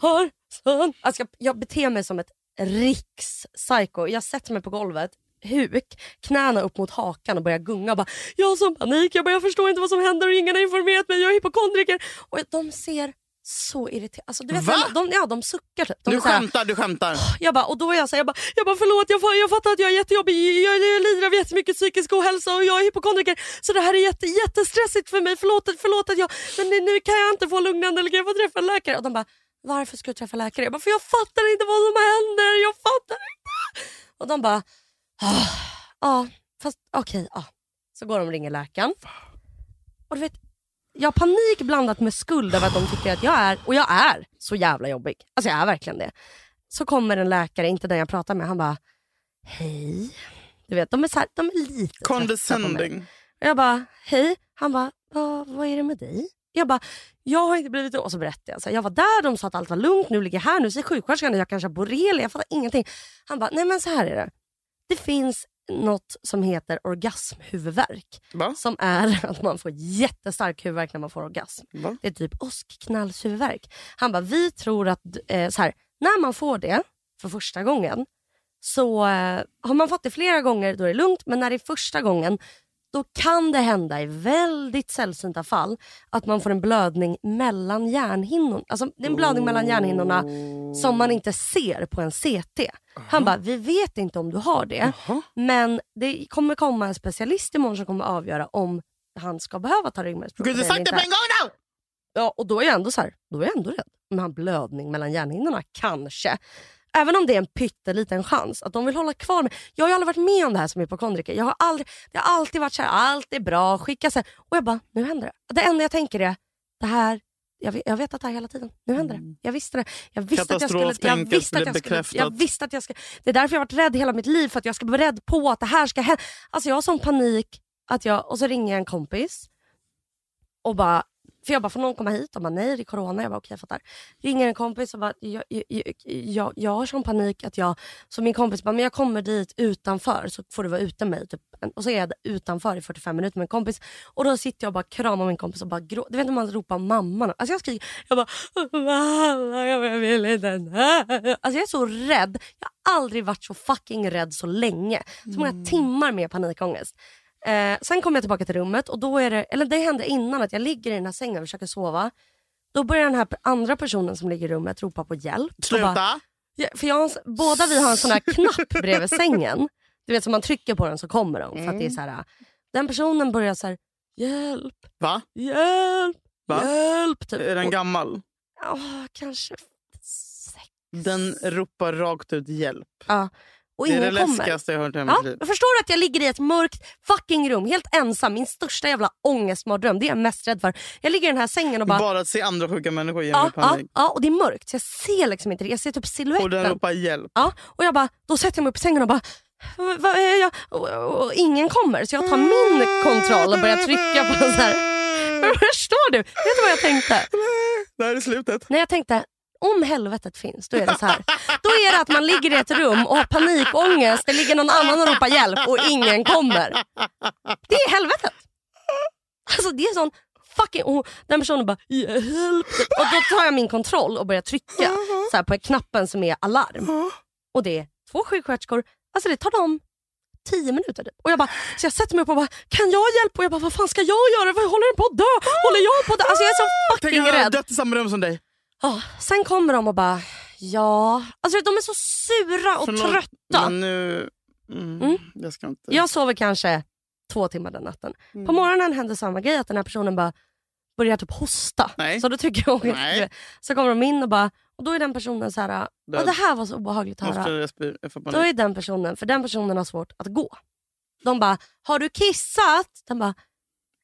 har sån... Alltså jag, jag beter mig som ett rikspsycho. Jag sätter mig på golvet, huk, knäna upp mot hakan och börjar gunga. Och bara, jag har sån panik, jag, bara, jag förstår inte vad som händer och ingen har informerat mig, jag är hypokondriker. Och de ser så irriterade alltså, du vet, Va? de, ja, de suckar typ. De Du skämtar, du skämtar. jag bara, och då är jag så här, jag bara, jag bara förlåt, jag, jag fattar att jag är jättejobbig, jag, jag lider av jättemycket psykisk ohälsa och jag är hypokondriker så det här är jätte, jättestressigt för mig, förlåt, förlåt att jag, men nu, nu kan jag inte få lugnande eller kan jag få träffa en läkare? Och de bara, varför ska du träffa läkare? Jag bara, för jag fattar inte vad som händer, jag fattar inte. Och de bara, "Ah, ja, fast okej, ja. Så går de och ringer läkaren. Och du vet, jag har panik blandat med skuld över att de tycker att jag är, och jag är så jävla jobbig. Alltså jag är verkligen det. Så kommer en läkare, inte den jag pratar med, han bara, hej. Du vet, de är, så här, de är lite. Condescending. Och jag bara, hej. Han bara, vad, vad är det med dig? Jag bara, jag har inte blivit... Och så berättade jag. Så jag var där, de sa att allt var lugnt, nu ligger jag här, nu säger sjuksköterskan att jag kanske har borrelia. Jag fattar ingenting. Han bara, nej men så här är det. Det finns något som heter orgasmhuvudvärk. Va? Som är att man får jättestark huvudvärk när man får orgasm. Va? Det är typ åskknallshuvudvärk. Han bara, vi tror att eh, så här, när man får det för första gången så eh, har man fått det flera gånger då är det lugnt men när det är första gången då kan det hända i väldigt sällsynta fall att man får en blödning mellan hjärnhinnorna. Alltså det är en blödning mellan hjärnhinnorna som man inte ser på en CT. Han bara, vi vet inte om du har det men det kommer komma en specialist imorgon som kommer avgöra om han ska behöva ta ryggmärgsprov. Gud, du det på en gång då! Ja, och då är jag ändå så här, då är jag ändå rädd. Jag har blödning mellan hjärnhinnorna, kanske. Även om det är en pytteliten chans att de vill hålla kvar mig. Jag har ju aldrig varit med om det här som hypokondriker. Jag har aldrig, det har alltid varit så här, allt är bra, skicka här. Och jag bara, nu händer det. Det enda jag tänker är, det här, jag vet, jag vet att det här hela tiden. Nu händer det. Jag visste det. Jag visste att jag skulle... Jag visste att jag skulle, jag visste att jag skulle... Det är därför jag har varit rädd hela mitt liv, för att jag ska vara rädd på att det här ska hända. Alltså jag har sån panik att jag... Och så ringer jag en kompis och bara, för jag bara, får någon komma hit? Och bara, nej det är corona. Jag bara, okej jag fattar. Ringer en kompis och bara, jag, jag, jag, jag, har sån panik att jag, så min kompis bara, men jag kommer dit utanför så får du vara ute med mig. Typ. Och så är jag utanför i 45 minuter med en kompis. Och då sitter jag och bara kramar min kompis och bara gråter. Du vet när man ropar mamma. Alltså jag skriker, jag bara, mamma jag vill inte. Alltså jag är så rädd. Jag har aldrig varit så fucking rädd så länge. Så många timmar med panikångest. Eh, sen kommer jag tillbaka till rummet och då är det, eller det hände innan att jag ligger i den här sängen och försöker sova. Då börjar den här andra personen som ligger i rummet ropa på hjälp. Sluta! bara- Ja, för jag, båda vi har en sån här knapp bredvid sängen. Du vet som man trycker på den så kommer de. För att det är så här, den personen börjar så här, hjälp, Va? hjälp, Va? hjälp. Typ. Är den gammal? Åh, kanske sex. Den ropar rakt ut hjälp. Ja. Och Det är ingen det kommer. läskigaste jag hört i Ja, mitt liv. förstår du att jag ligger i ett mörkt fucking rum helt ensam. Min största jävla ångestmardröm. Det är jag mest rädd för. Jag ligger i den här sängen och bara... Bara att se andra sjuka människor ger ja, mig panik. ja, och det är mörkt jag ser liksom inte det. Jag ser typ Och den siluetten. ropar hjälp. Ja, och jag bara, då sätter jag mig upp i sängen och bara "Va- vad är jag? Och, och, och ingen kommer så jag tar min kontroll och börjar trycka på så här. Förstår du? Vet du vad jag tänkte? Det här är slutet. Nej, jag tänkte, om helvetet finns, då är det så här. Då är det att man ligger i ett rum och har panikångest, det ligger någon annan och ropar hjälp och ingen kommer. Det är helvetet. Alltså det är sån fucking... Och den personen bara hjälp. Och då tar jag min kontroll och börjar trycka så på knappen som är alarm. Och det är två sjuksköterskor. Alltså det tar dem tio minuter. Typ. Och jag bara, så jag sätter mig upp och bara, kan jag hjälpa? Och jag bara, vad fan ska jag göra? Håller den på att dö? Håller jag på att dö? Alltså jag är så fucking Tänk att rädd. dött i samma rum som dig. Ja, sen kommer de och bara, ja. Alltså de är så sura och Förlåt, trötta. Men nu... Mm, Mm. Jag ska inte... Jag sover kanske två timmar den natten. Mm. På morgonen händer samma grej, att den här personen bara börjar typ hosta. Nej. Så då tycker jag Nej. Så kommer de in och bara, och då är den personen så här, ja, det här var så obehagligt att höra. Då är den personen, för den personen har svårt att gå. De bara, har du kissat? Den bara,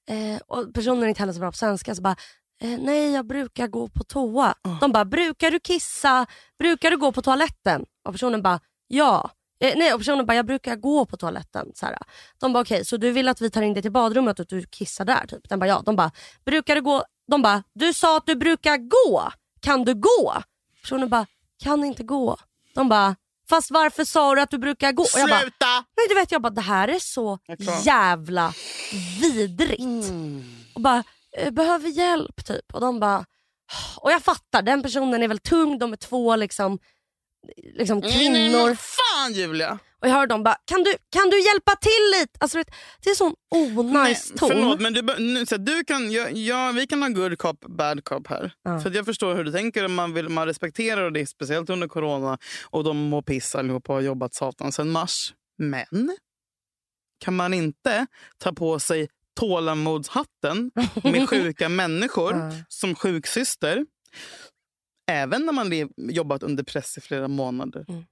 eh, och personen är inte heller så bra på svenska. Så bara, eh, nej jag brukar gå på toa. Oh. De bara, brukar du kissa? Brukar du gå på toaletten? Och personen bara, ja. Eh, nej, och personen bara, jag brukar gå på toaletten. Så här. De bara, okej, så du vill att vi tar in dig till badrummet och att du kissar där? Typ. Den bara, ja. De bara, brukar du gå? De bara, du sa att du brukar gå. Kan du gå? Personen bara, kan inte gå. De bara, fast varför sa du att du brukar gå? Jag bara, Sluta! Nej du vet jag bara det här är så jävla vidrigt. Och bara behöver hjälp typ. Och de bara och jag fattar den personen är väl tung, de är två liksom, liksom Nej, nej, kvinnor. men fan Julia! Och jag hör dem bara kan du, kan du hjälpa till lite? Alltså, det är sån onajs Nej, ton. Förlåt, men du, nu, så du kan, ja, ja, vi kan ha good cop, bad cop här. Ja. För jag förstår hur du tänker. Man, vill, man respekterar det, speciellt under corona. Och de mår piss allihopa och har jobbat satan sedan mars. Men kan man inte ta på sig tålamodshatten med sjuka människor som sjuksyster även när man jobbat under press i flera månader Mm.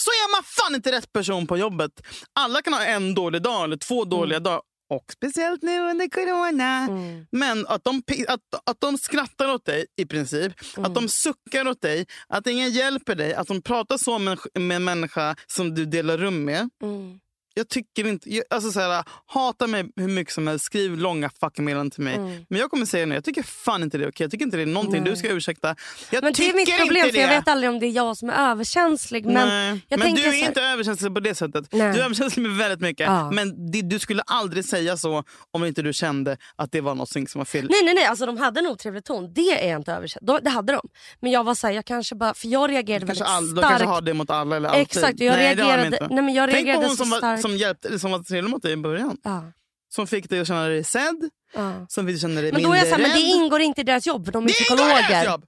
så är man fan inte rätt person på jobbet. Alla kan ha en dålig dag eller två dåliga dagar. Och speciellt nu under corona. Mm. Men att de, att, att de skrattar åt dig i princip, Mm. att de suckar åt dig, att ingen hjälper dig, att de pratar så med, med en människa som du delar rum med. Mm. Jag tycker inte... Jag, alltså så här, hata mig hur mycket som helst, skriv långa fucking meddelanden till mig. Mm. Men jag kommer säga nu, jag tycker fan inte det är okej. Jag tycker inte det är någonting Nej. du ska ursäkta. Jag Men det är mitt problem för jag vet aldrig om det är jag som är överkänslig. Men Nej. jag men du är så här- inte överkänslig på det sättet. Nej. Du är överkänslig med väldigt mycket. Ja. Men det, du skulle aldrig säga så om inte du kände att det var något som var fel. Nej nej nej, alltså de hade nog trevlig ton. Det är jag inte överkänd. De- Det hade de. Men jag var såhär, jag kanske bara, för jag reagerade väldigt all, de starkt. kanske har det mot alla eller alltid. Exakt, jag Nej, de reagerade, inte. nej, men jag Tänk på reagerade hon så som var, starkt. Som, hjälpte, som var trevlig mot dig i början. Ja, Som fick dig att känna dig sedd, ja. som fick dig känna dig Men då mindre är jag såhär, men det rädd. ingår inte i deras jobb för de är Det ingår i deras psykologer. jobb!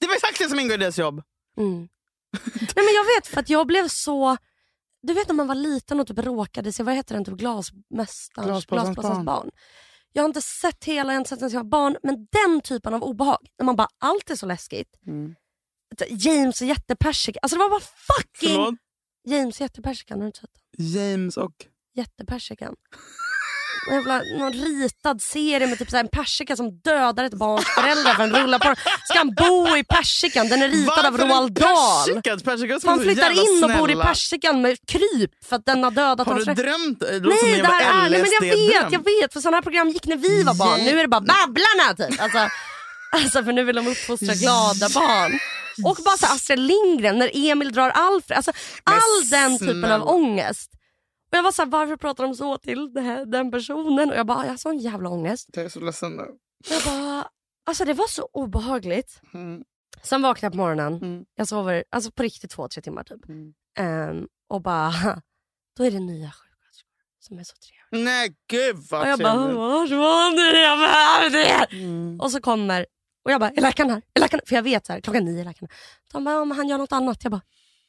Det var exakt det som ingår i deras jobb. Mm. nej men jag vet för att jag blev så... Du vet när man var liten och typ råkade se, vad heter den, typ glasmästarens, barn. barn. Jag har inte sett hela, jag har inte sett sedan jag var barn, men den typen av obehag, när man bara, allt är så läskigt. Mm. James och jättepersika, alltså det var bara fucking Förlåt? James jättepersikan, har du inte sett den? James och... Jättepersikan. En jävla, någon ritad serie med typ så en persika som dödar ett barns föräldrar för han rullar på den. Ska han bo i persikan? Den är ritad av Varför är Roald Dahl. persikan? Persikan Han flyttar in och bor i snälla. persikan med kryp för att den har dödat Har hans du föräldrar. drömt? Det Nej en det här är, nej, men jag vet, jag vet för sådana här program gick när vi var barn. Nu är det bara Babblarna typ. Alltså, alltså för nu vill de uppfostra glada barn. Och bara så Astrid Lindgren när Emil drar Alfred. Alltså, all den typen av ångest. Och jag var så här, varför pratar de så till här, den personen? Och jag bara, jag har sån jävla ångest. Jag är så ledsen nu. Jag bara, alltså det var så obehagligt. Mm. Sen vaknade jag på morgonen. Mm. Jag sover alltså på riktigt två, tre timmar typ. Mm. Ehm, och bara, då är det nya sjuksköterskor som är så trevliga. Nej gud vad Och jag bara, trevligt. vart var ni? Jag behöver det! Mm. Och så kommer, och jag bara, är läkaren här? Är läkaren? För jag vet så här, klockan nio är läkaren. De bara, men han gör något annat. Jag bara,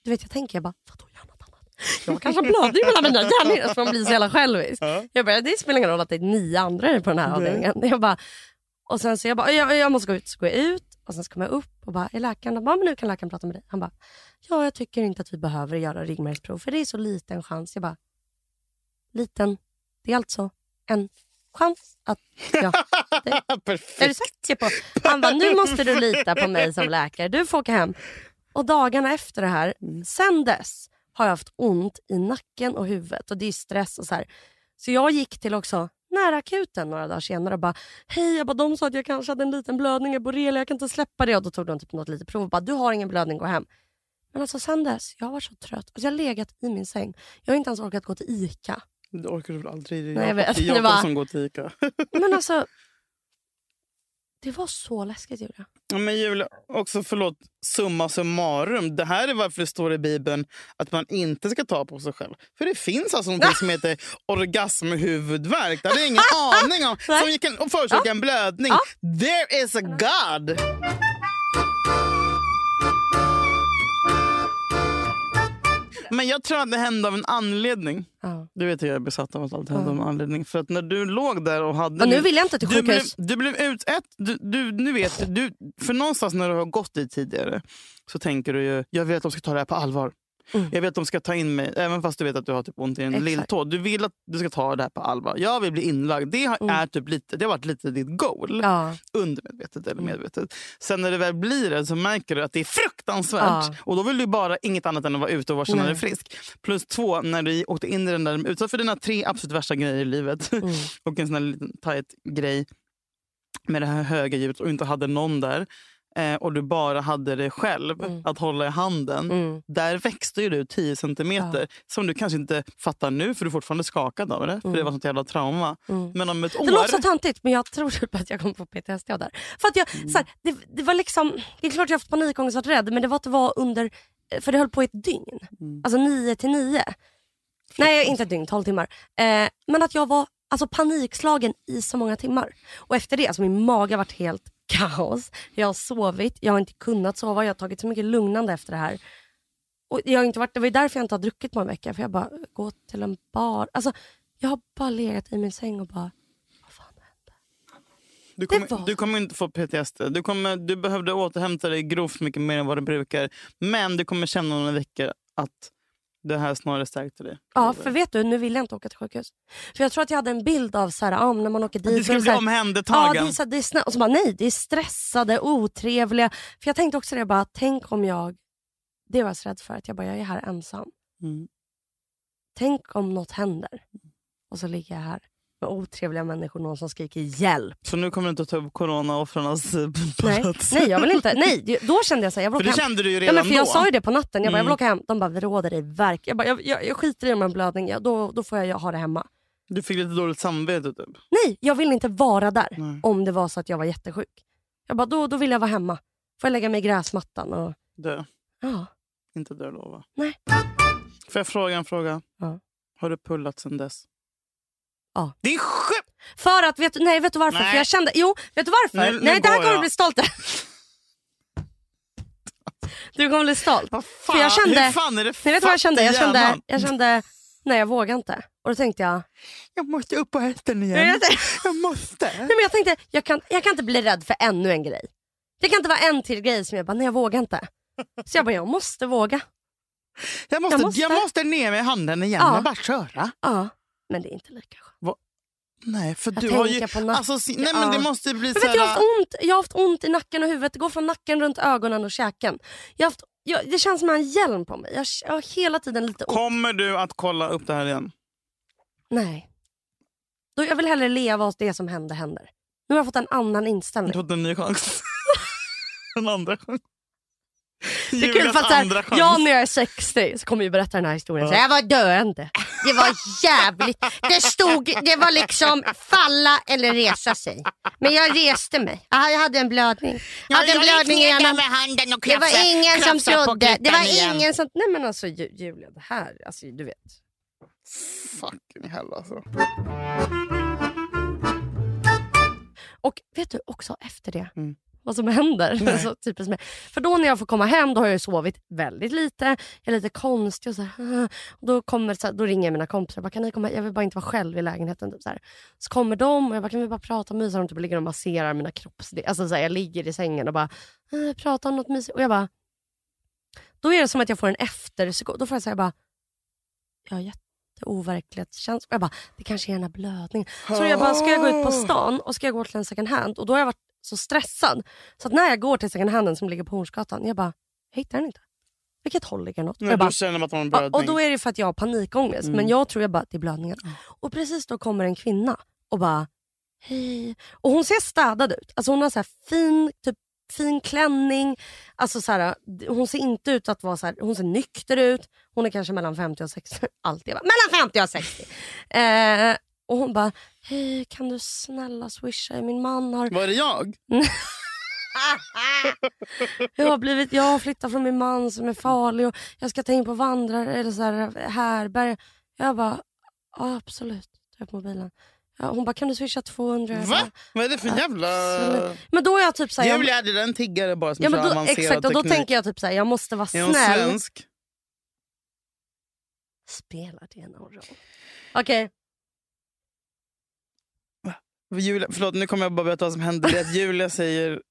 du vet jag tänker, jag bara, vadå gör något annat? Jag kanske blödning mellan mina hjärnor. Alltså man blir så jävla självisk. Ja. Jag bara, det spelar ingen roll att det är nio andra på den här avdelningen. Jag bara, och sen så jag bara, jag, jag måste gå ut. Så går jag ut och sen så kommer jag upp och bara, är läkaren? De bara, men nu kan läkaren prata med dig. Han bara, ja jag tycker inte att vi behöver göra ryggmärgsprov för det är så liten chans. Jag bara, liten, det är alltså en chans att jag... Perfekt. är du säker på? Han bara, nu måste du lita på mig som läkare. Du får åka hem. Och dagarna efter det här, sen dess har jag haft ont i nacken och huvudet och det är stress och så här. Så jag gick till också nära akuten några dagar senare och bara hej, jag bara, de sa att jag kanske hade en liten blödning i borrelia, jag kan inte släppa det. Och då tog de typ något litet prov och bara du har ingen blödning, gå hem. Men alltså sen dess, jag var så trött. Alltså, jag har legat i min säng. Jag har inte ens orkat gå till ICA. Det orkar du väl aldrig? Det är Nej, jag vet. Jakob var- som går till Ica. Men alltså, det var så läskigt Julia. Ja, Men Julia, också förlåt, summa summarum. Det här är varför det står i Bibeln att man inte ska ta på sig själv. För det finns alltså något som heter orgasmhuvudvärk. Det hade jag ingen aning om. Som kan förorsaka en blödning. There is a God! Men jag tror att det hände av en anledning. Ja. Du vet jag är besatt av att allt hände av en anledning. För att när du låg där och hade... Och nu vill jag inte till du sjukhus. du blev ut... Ett, du, du, nu vet, du, för någonstans när du har gått dit tidigare så tänker du ju, jag vet att de ska ta det här på allvar. Mm. Jag vet att de ska ta in mig, även fast du vet att du har typ ont i en lilltå. Du vill att du ska ta det här på allvar. Jag vill bli inlagd. Det har, Mm. är typ lite, det har varit lite ditt goal. Ja. Undermedvetet eller Mm. medvetet. Sen när det väl blir det så märker du att det är fruktansvärt. Ja. Och då vill du bara inget annat än att vara ute och vara känna dig frisk. Plus två, när du åkte in i den där, utsatt för dina tre absolut värsta grejer i livet. Mm. och en sån här liten tight grej med det här höga ljudet och inte hade någon där. Eh, och du bara hade dig själv Mm. att hålla i handen. Mm. Där växte ju du 10 centimeter. Som du kanske inte fattar nu för du är fortfarande skakad av det. För det var sånt jävla trauma. Mm. Men om ett år... Det låter så töntigt men jag tror typ att jag kommer få PTSD här. För att jag, Mm. här, det, det var liksom, det är klart jag har haft panikångest och varit rädd men det var att det var under, för det höll på i ett dygn. Mm. Alltså 9 till 9. Nej inte ett dygn, 12 timmar. Eh, men att jag var alltså, panikslagen i så många timmar. Och efter det, alltså min mage har varit helt kaos. Jag har sovit, jag har inte kunnat sova, jag har tagit så mycket lugnande efter det här. Och jag har inte varit, det var ju därför jag inte har druckit på en vecka. För jag bara, gå till en bar. Alltså, jag har bara legat i min säng och bara, vad fan hände? Du kommer, var- du kommer inte få PTSD. Du, kommer, du behövde återhämta dig grovt mycket mer än vad du brukar. Men du kommer känna några veckor att det här snarare stärkte dig. Ja, för vet du, nu vill jag inte åka till sjukhus. För jag tror att jag hade en bild av så här, ja, men när man åker dit. du skulle bli Ja, omhändertagen. det är, så, det är snö- och så bara, nej, det är stressade, otrevliga. För jag tänkte också det, bara, tänk om jag, det var jag så rädd för, att jag bara, jag är här ensam. Mm. Tänk om något händer. Och så ligger jag här med otrevliga människor, någon som skriker hjälp. Så nu kommer du inte att ta upp corona-offrens eh, Nej, plats. nej jag vill inte. Nej, då kände jag så här, jag vill För det hem. kände du ju Ja, redan men för jag då. sa ju det på natten, jag bara, jag vill Mm. åka hem. De bara, vi råder dig verk. Jag, bara, jag, jag, jag skiter i om en blödning, ja, då, då får jag ha det hemma. Du fick lite dåligt samvete typ. Nej, jag vill inte vara där Nej. om det var så att jag var jättesjuk. Jag bara, då, då vill jag vara hemma. Får jag lägga mig i gräsmattan och... Dö. Ja. Inte dö lova. Nej. Får jag fråga en fråga? Ja. Har du pullat sen dess? Ja. Det är sjukt! För att, vet, nej vet du varför? Nej. För jag kände, jo, vet du varför? Nu- nu nej, det här kommer du jag. bli stolt över. Du kommer bli stolt. Vad För jag kände- hur fan är det Nej, vet du vad jag kände? Jag kände, jag kände, nej jag vågar inte. Och då tänkte jag, Jag måste upp på hästen igen. Jag tänkte- Jag måste. nej, men jag tänkte jag kan, jag kan inte bli rädd för ännu en grej. Det kan inte vara en till grej som jag bara, nej jag vågar inte. Så jag bara, jag måste våga. Jag måste, Jag jag måste. måste. ner med handen igen Ja. och bara köra. Ja, men det är inte lika skönt. Nej, för Jag du har ju... på Alltså, nej, men Ja. det måste bli Men vet, du, jag, har haft ont, jag har haft ont i nacken och huvudet. Det går från nacken runt ögonen och käken. Jag har haft, jag, det känns som en hjälm på mig. Jag, jag har hela tiden lite ont. Kommer du att kolla upp det här igen? Nej. Då, jag vill hellre leva och det som hände händer. Nu har jag fått en annan Du inställning. har fått en ny chans. en andra chans. Det är kul för att här, jag när jag är 60 så kommer jag berätta den här historien. Så jag var döende. Det var jävligt. Det stod, det var liksom falla eller resa sig. Men jag reste mig. Aha, jag hade en blödning. Jag hade en blödning i ena. handen och Det var ingen som trodde. Det var igen. ingen som... Nej men alltså Ju- Julia, det här, alltså du vet. Fucking hell alltså. Och vet du också efter det, Mm. Vad som händer. Så typiskt mig. För då när jag får komma hem då har jag ju sovit väldigt lite. Jag är lite konstig och så här, "Ah." och då, kommer, så här, då ringer jag mina kompisar. Jag, bara, kan ni komma? jag vill bara inte vara själv i lägenheten. Typ, så, här. så kommer de och jag bara, kan vi bara prata och mysa? De typ ligger och masserar mina kroppsdelar. Alltså, så jag ligger i sängen och bara "Ah, prata om något mysigt. Och jag bara, då är det som att jag får en efterpsyko. Då får jag säga bara, jag har jätteoverklighetskänsla. Och jag bara, det kanske är den här blödningen. Så jag bara, ska jag gå ut på stan och ska jag gå till en second hand? Och då har jag varit så stressad. Så att när jag går till second handen som ligger på Hornsgatan, jag bara, jag hittar den inte. Vilket håll ligger? Och Nej, jag bara, känner att man har blödning. och då är det för att jag har panikångest. Mm. Men jag tror jag bara att det är blödningen. Och precis då kommer en kvinna och bara hej. Och hon ser städad ut. Alltså hon har så här fin, typ, fin klänning. Alltså så här, hon ser inte ut att vara så här, hon ser nykter ut. Hon är kanske mellan 50 och 60. Alltid bara, mellan 50 och 60. Eh, och hon bara, hej kan du snälla swisha? Min man har Var det jag? jag har, blivit, jag har flyttat från min man som är farlig och jag ska ta in på vandrare eller så här, härberg. Jag bara, ja, absolut. Ta upp mobilen. Ja, hon bara, kan du swisha 200? Jag Va? bara, Vad är det för jävla... absolut. Men då är jag typ såhär, jag, där är en tiggare bara som ja, men då, exakt, och då teknik. tänker jag typ såhär, jag måste vara Är hon snäll. svensk? Spelar det någon roll? Okej, Julia, förlåt, nu kommer jag bara berätta vad som hände. Det att Julia säger...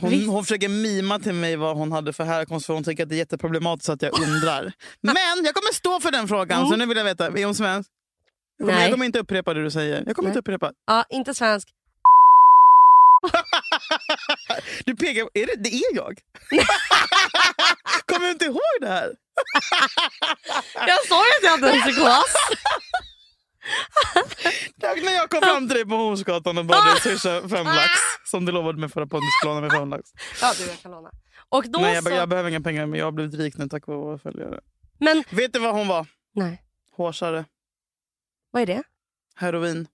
Hon, hon försöker mima till mig vad hon hade för härkomst för hon tycker att det är jätteproblematiskt att jag undrar. Men jag kommer stå för den frågan, så nu vill jag veta. Är hon svensk? Jag kommer, Nej. jag kommer inte upprepa det du säger. Jag kommer Nej. inte upprepa. ja, inte svensk. Du pekar är det, det är jag. kommer du inte ihåg det här? Jag sa ju att jag hade en psykos. Tack när jag kom fram till dig på Hornsgatan och bad dig swisha fem lax. Som du lovade mig förra podden, du skulle låna mig fem lax. Ja, du jag kan låna. Och då Nej, jag, så... jag behöver inga pengar men jag har blivit rik nu tack vare våra följare. Men, Vet du vad hon var? nej. Hårsare. Vad är det? Heroin.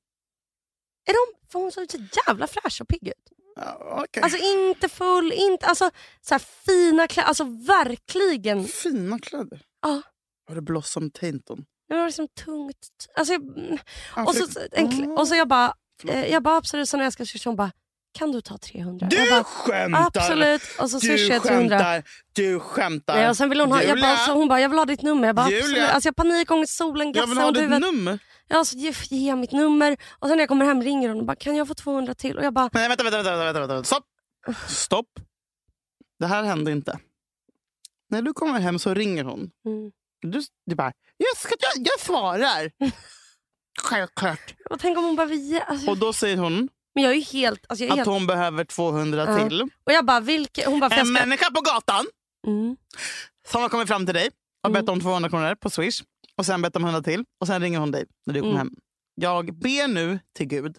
Är de, för hon såg så jävla fräsch och pigg ut. Ja, okej. Alltså inte full, inte, alltså så här fina kläder, alltså verkligen. Fina kläder. Ja. Var det Blossom Tainton? Det var liksom tungt. Alltså, jag- mm. Och, så, för- en, klä- och så jag bara, eh, jag bara absolut så när jag ska swisha hon bara, kan du ta 300? jag Du bara, skämtar! absolut. Och så swishade jag 300. skämtar! Du skämtar! Nej, och sen ville hon ha, jag bara, så hon bara, jag vill ha ditt nummer. Jag bara, Julia. absolut. Alltså jag panikångest, solen jag vill gassar ha ditt huvudet. nummer. Ja, så ge, ge mitt nummer. Och sen när jag kommer hem ringer hon och bara, kan jag få 200 till? Och jag bara, Nej, vänta, vänta, vänta, vänta, vänta, vänta. Stopp! Stopp. Det här hände inte. När du kommer hem så ringer hon. mm. Du, du bara, jag, ska, jag, jag svarar. Självklart. och tänk om hon bara, vi, alltså, Och då säger hon men jag är ju helt, alltså jag är att helt, hon behöver 200 Ja. till. och jag bara, vilka, hon bara, En ska, människa på gatan mm. som har kommit fram till dig och Mm. bett om 200 kronor på Swish. Och sen bett om 100 till. Och sen ringer hon dig när du kommer Mm. hem. Jag ber nu till Gud.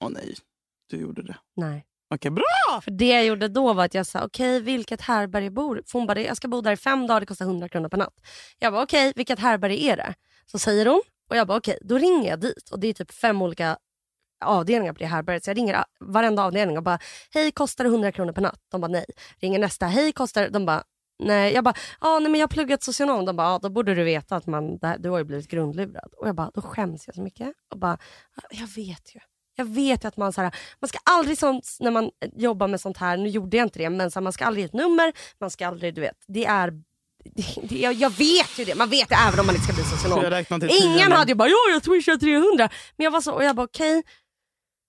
Åh nej, du gjorde det. nej. Okej, bra! För det jag gjorde då var att jag sa, okej vilket härbärge bor För hon bara, jag ska bo där i fem dagar, det kostar 100 kronor per natt. Jag bara, okej vilket härbärge är det? Så säger hon och jag bara, okej då ringer jag dit. Och det är typ fem olika avdelningar på det härbärget. Så jag ringer varenda avdelning och bara, hej kostar det 100 kronor per natt? De bara nej. Ringer nästa, hej kostar det? De bara nej. Jag bara, ah, nej men jag har pluggat socionom. De bara, ah, då borde du veta att man, här- du har ju blivit grundlurad. Och jag bara, då skäms jag så mycket. Och bara, jag vet ju. Jag vet ju att man, så här, man ska aldrig sånt, när man jobbar med sånt här, nu gjorde jag inte det, men så här, man ska aldrig ge ett nummer, man ska aldrig, du vet, det är det, det, jag, jag vet ju det, man vet det även om man inte ska bli socionom. Ingen hade ju bara, ja jag swishar 300. Men jag var så, och jag bara okej.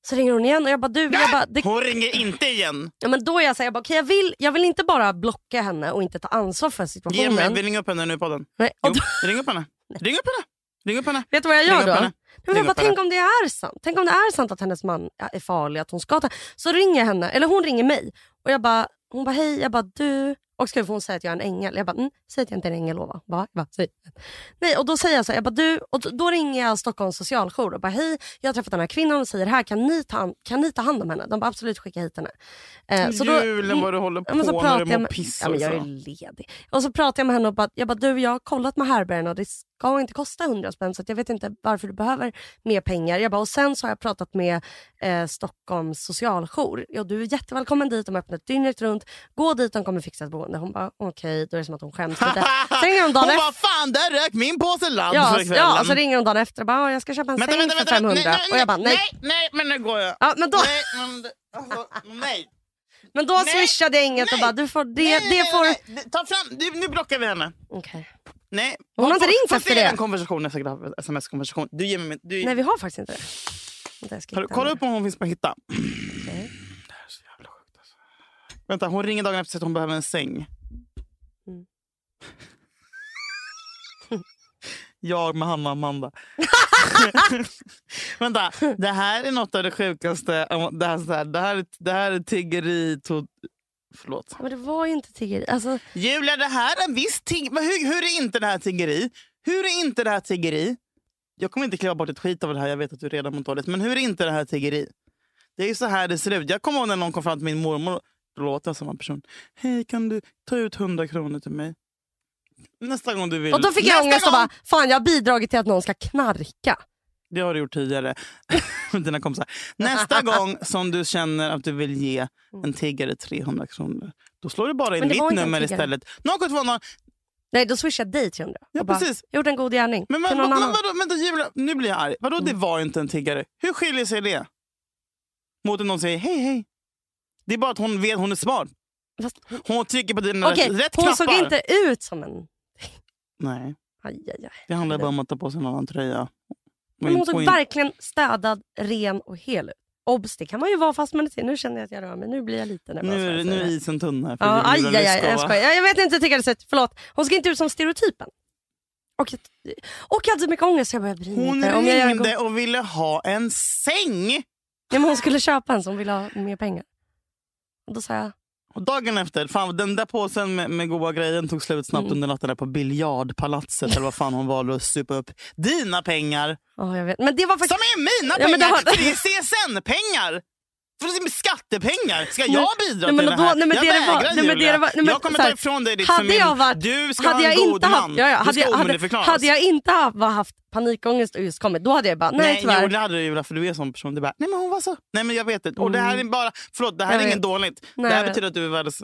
Så ringer hon igen och jag bara du, jag bara, det, Hon ringer inte igen. ja, men då är jag så här, jag bara, okej jag, vill, jag vill inte bara blocka henne och inte ta ansvar för Ge situationen. mig, vi ringer upp henne nu på den. Nej, Jo, ring upp henne. Ring upp henne. Ring upp henne. vet du vad jag gör då? Men jag bara, tänk om det är sant. Tänk om det är sant att hennes man är farlig, att hon ska ta... Så ringer jag henne, eller hon ringer mig. Och jag bara, hon bara hej, jag bara du. Och ska hon säga att jag är en ängel? Jag bara, mm, säg att jag inte är en ängel lova. Va? Jag bara, säg. Nej, och då säger jag så här, jag bara, du. Och då- ringer jag Stockholms socialjour och bara hej, jag har träffat den här kvinnan och säger här, kan ni ta, an- kan ni ta hand om henne? De bara absolut skicka hit henne. Eh, så då- Julen vad du håller på men så när du mår piss ja, men jag är också. ledig. Och så pratar jag med henne och bara, jag bara, du jag har kollat med härbärgen och det ska inte kosta 100 spänn så jag vet inte varför du behöver mer pengar. Jag bara, och sen så har jag pratat med eh, Stockholms socialjour. Ja, du är jättevälkommen dit, de har öppnat dygnet runt. Gå dit, de kommer fixa ett boende. Hon bara, okej, då är det som att hon skäms lite. Sen ringer hon dagen Hon efter. bara, fan där rök min påse ladd Ja, för kvällen. ja, och så ringer hon dagen efter och bara, "Ja, jag ska köpa en Vänta, säng vänta, för vänta, 500. nej, nej, och jag bara, nej. nej, nej, men nu går jag. Ja, men då, Nej, men, alltså, nej. men då Nej, swishade jag inget och nej, bara, du får, det, nej, det nej, får... nej, nej. Ta fram, nu, nu blockar vi henne. Okej. Nej. Hon har inte ringt efter det. en konversation, en sms-konversation. Du ger mig du, Nej, vi har faktiskt inte det. Vänta, jag kolla henne. upp om hon finns på Hitta. Okej. Det här är så jävla sjukt alltså. Vänta, hon ringer dagen efter att hon behöver en säng. Mm. Jag med Hanna och Amanda. Vänta, det här är något av det sjukaste. Det här, det här, är- det här är tiggeri... To, förlåt. Men det var ju inte tiggeri. Alltså, Julia, det här är visst tigg... Men hur, hur är inte det här tiggeri? Hur är inte det här tiggeri? jag kommer inte kliva bort ett skit av det här. Jag vet att du redan mår dåligt. Men hur är inte det här tiggeri? Det är ju så här det ser ut. Jag kommer ihåg när någon kom fram till min mormor. Då låter jag som en person. Hej, kan du ta ut 100 kronor till mig? Nästa gång du vill. Och då fick jag Nästa ångest och bara, fan jag har bidragit till att någon ska knarka. Det har du gjort tidigare med dina kompisar. Nästa gång som du känner att du vill ge en tiggare 300 kronor. Då slår du bara in Men mitt nummer istället. 072 Nej då swishar jag dig 300. Ja, bara, precis. Gjort en god gärning Men, men, men, annan. vadå, vänta, Julia, nu blir jag arg. Vadå det var inte en tiggare? Hur skiljer sig det? Mot att någon säger hej hej. Det är bara att hon vet hon är smart. Fast, Hon trycker på dina Okej, rätt hon knappar. såg inte ut som en... Nej, Aj, aj, aj. det handlar bara om att ta på sig en annan tröja. Hon och in- verkligen städad, ren och hel ut. Obs, det kan man ju vara fast man är Nu känner jag att jag rör mig. Nu blir jag lite nervös. nu, jag nu är isen tunn här. för Ja, aj, aj, aj, jag skojar. Jag, jag vet inte, jag tycker det sett. Förlåt. Hon ska inte ut som stereotypen. Och, och jag hade så mycket ångest så jag började bry mig Hon. Om jag ringde och ville ha en säng. Nej, men hon skulle köpa en som ville ha mer pengar. Och då sa jag, Och dagen efter, fan, den där påsen med, med goda grejen tog slut snabbt Mm. under natten där på biljardpalatset eller vad fan hon valde att supa upp. Dina pengar ja jag vet. Men det var som faktiskt... är mina Ja, men det pengar! har- För det är CSN-pengar! För det är skattepengar! Ska jag bidra nej, men till det då- här? nej, men jag det det var- vägrar nej, men det det var- nej, men jag kommer ta ifrån dig ditt hade familj. jag varit- du ska hade ha jag en god inte man. haft, ja, ja, hade, jag, hade, hade jag inte haft, haft panikångest och just kommit, då hade jag bara, nej, Nej, tyvärr. jo, det hade du Julia, för du är en sån person. Du bara, nej men hon var så. Nej men jag vet det. Och det här är bara, förlåt, det här Mm. Jag är inget dåligt. Nej, det här betyder att du är världens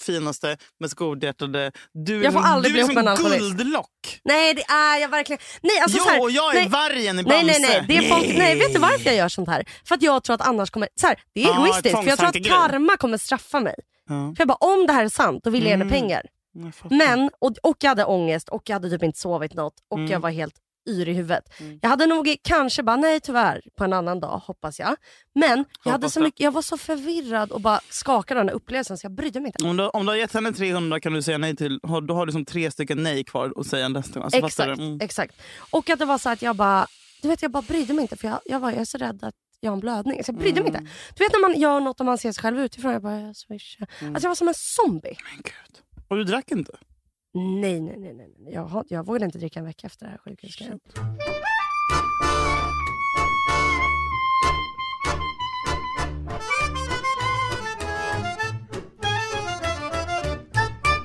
finaste, mest godhjärtade. Du Jag får aldrig du bli ihop med en alkoholist. guldlock. Nej det är jag verkligen. Nej, alltså, jo, så här, jag är nej, vargen i Nej Bamse. nej nej, det är folk, nej vet du varför jag gör sånt här? För att jag tror att annars kommer, så här, det är Ja, egoistiskt för jag tror att karma kommer straffa mig. Ja, För jag bara om det här är sant då vill jag ge henne Mm. pengar. Men, och, och jag hade ångest och jag hade typ inte sovit något och Mm. jag var helt yr i huvudet. Mm. Jag hade nog kanske bara nej tyvärr på en annan dag hoppas jag. Men jag, hade så mycket, jag var så förvirrad och bara skakade av den här upplevelsen så jag brydde mig inte. Om du, om du har gett henne 300 kan du säga nej till, har- då har du som tre stycken nej kvar att säga nästa. Alltså, exakt? Mm. exakt. Och att det var så att jag bara, du vet jag bara brydde mig inte för jag, jag, var, jag är så rädd att jag har en blödning. Så jag brydde mig Mm. inte. Du vet när man gör något och man ser sig själv utifrån, jag bara jag swishar. Mm. Alltså jag var som en zombie. Men gud. Och du drack inte? Nej, nej, nej. nej. Jag, jag vågade inte dricka en vecka efter det här sjukhusgrejen.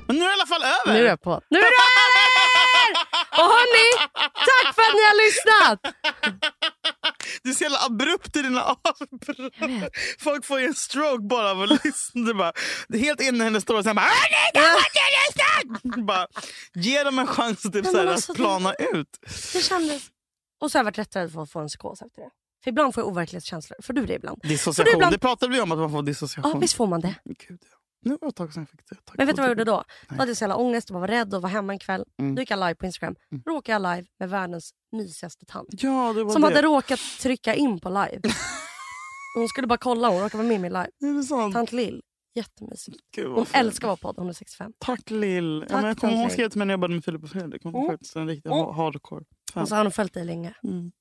Men nu är det i alla fall över! Nu är jag på. Nu är det över! Och hörni, tack för att ni har lyssnat! Du är så jävla abrupt i dina avbrott. Folk får ju en stroke bara av att lyssna. Det bara, det helt inne i hennes och sen bara... Bara Ge dem en chans att, typ, så här, alltså, att plana ut. Det kändes... Och så har jag varit rätt rädd för att få en psykos efter det. För ibland får jag overklighetskänslor. Får du det ibland? Dissociation. ibland- Det pratade vi om att man får dissociation. Ja, visst får man det. Gud, ja. Nu var det ett tag sedan jag fick det. Tack Men vet du vad jag gjorde då? Nej. Då hade jag så jävla ångest och var rädd och var hemma en kväll. Mm. Då gick jag live på Instagram. Mm. Råkade jag live med världens mysigaste tant. Ja, det var Som det. hade råkat trycka in på live. Hon skulle bara kolla, hon råkade vara med i min live. Är det sant? Tant Lill, jättemysigt. Gud, Hon fint. älskar vara podd, hon är 65. Tack Lill. Ja, jag tant hon skrev till mig när jag jobbade med Filip och Fredrik. Hon var Mm. faktiskt en riktig ha- hardcore. Hon Fan. sa har nog följt dig länge. Mm.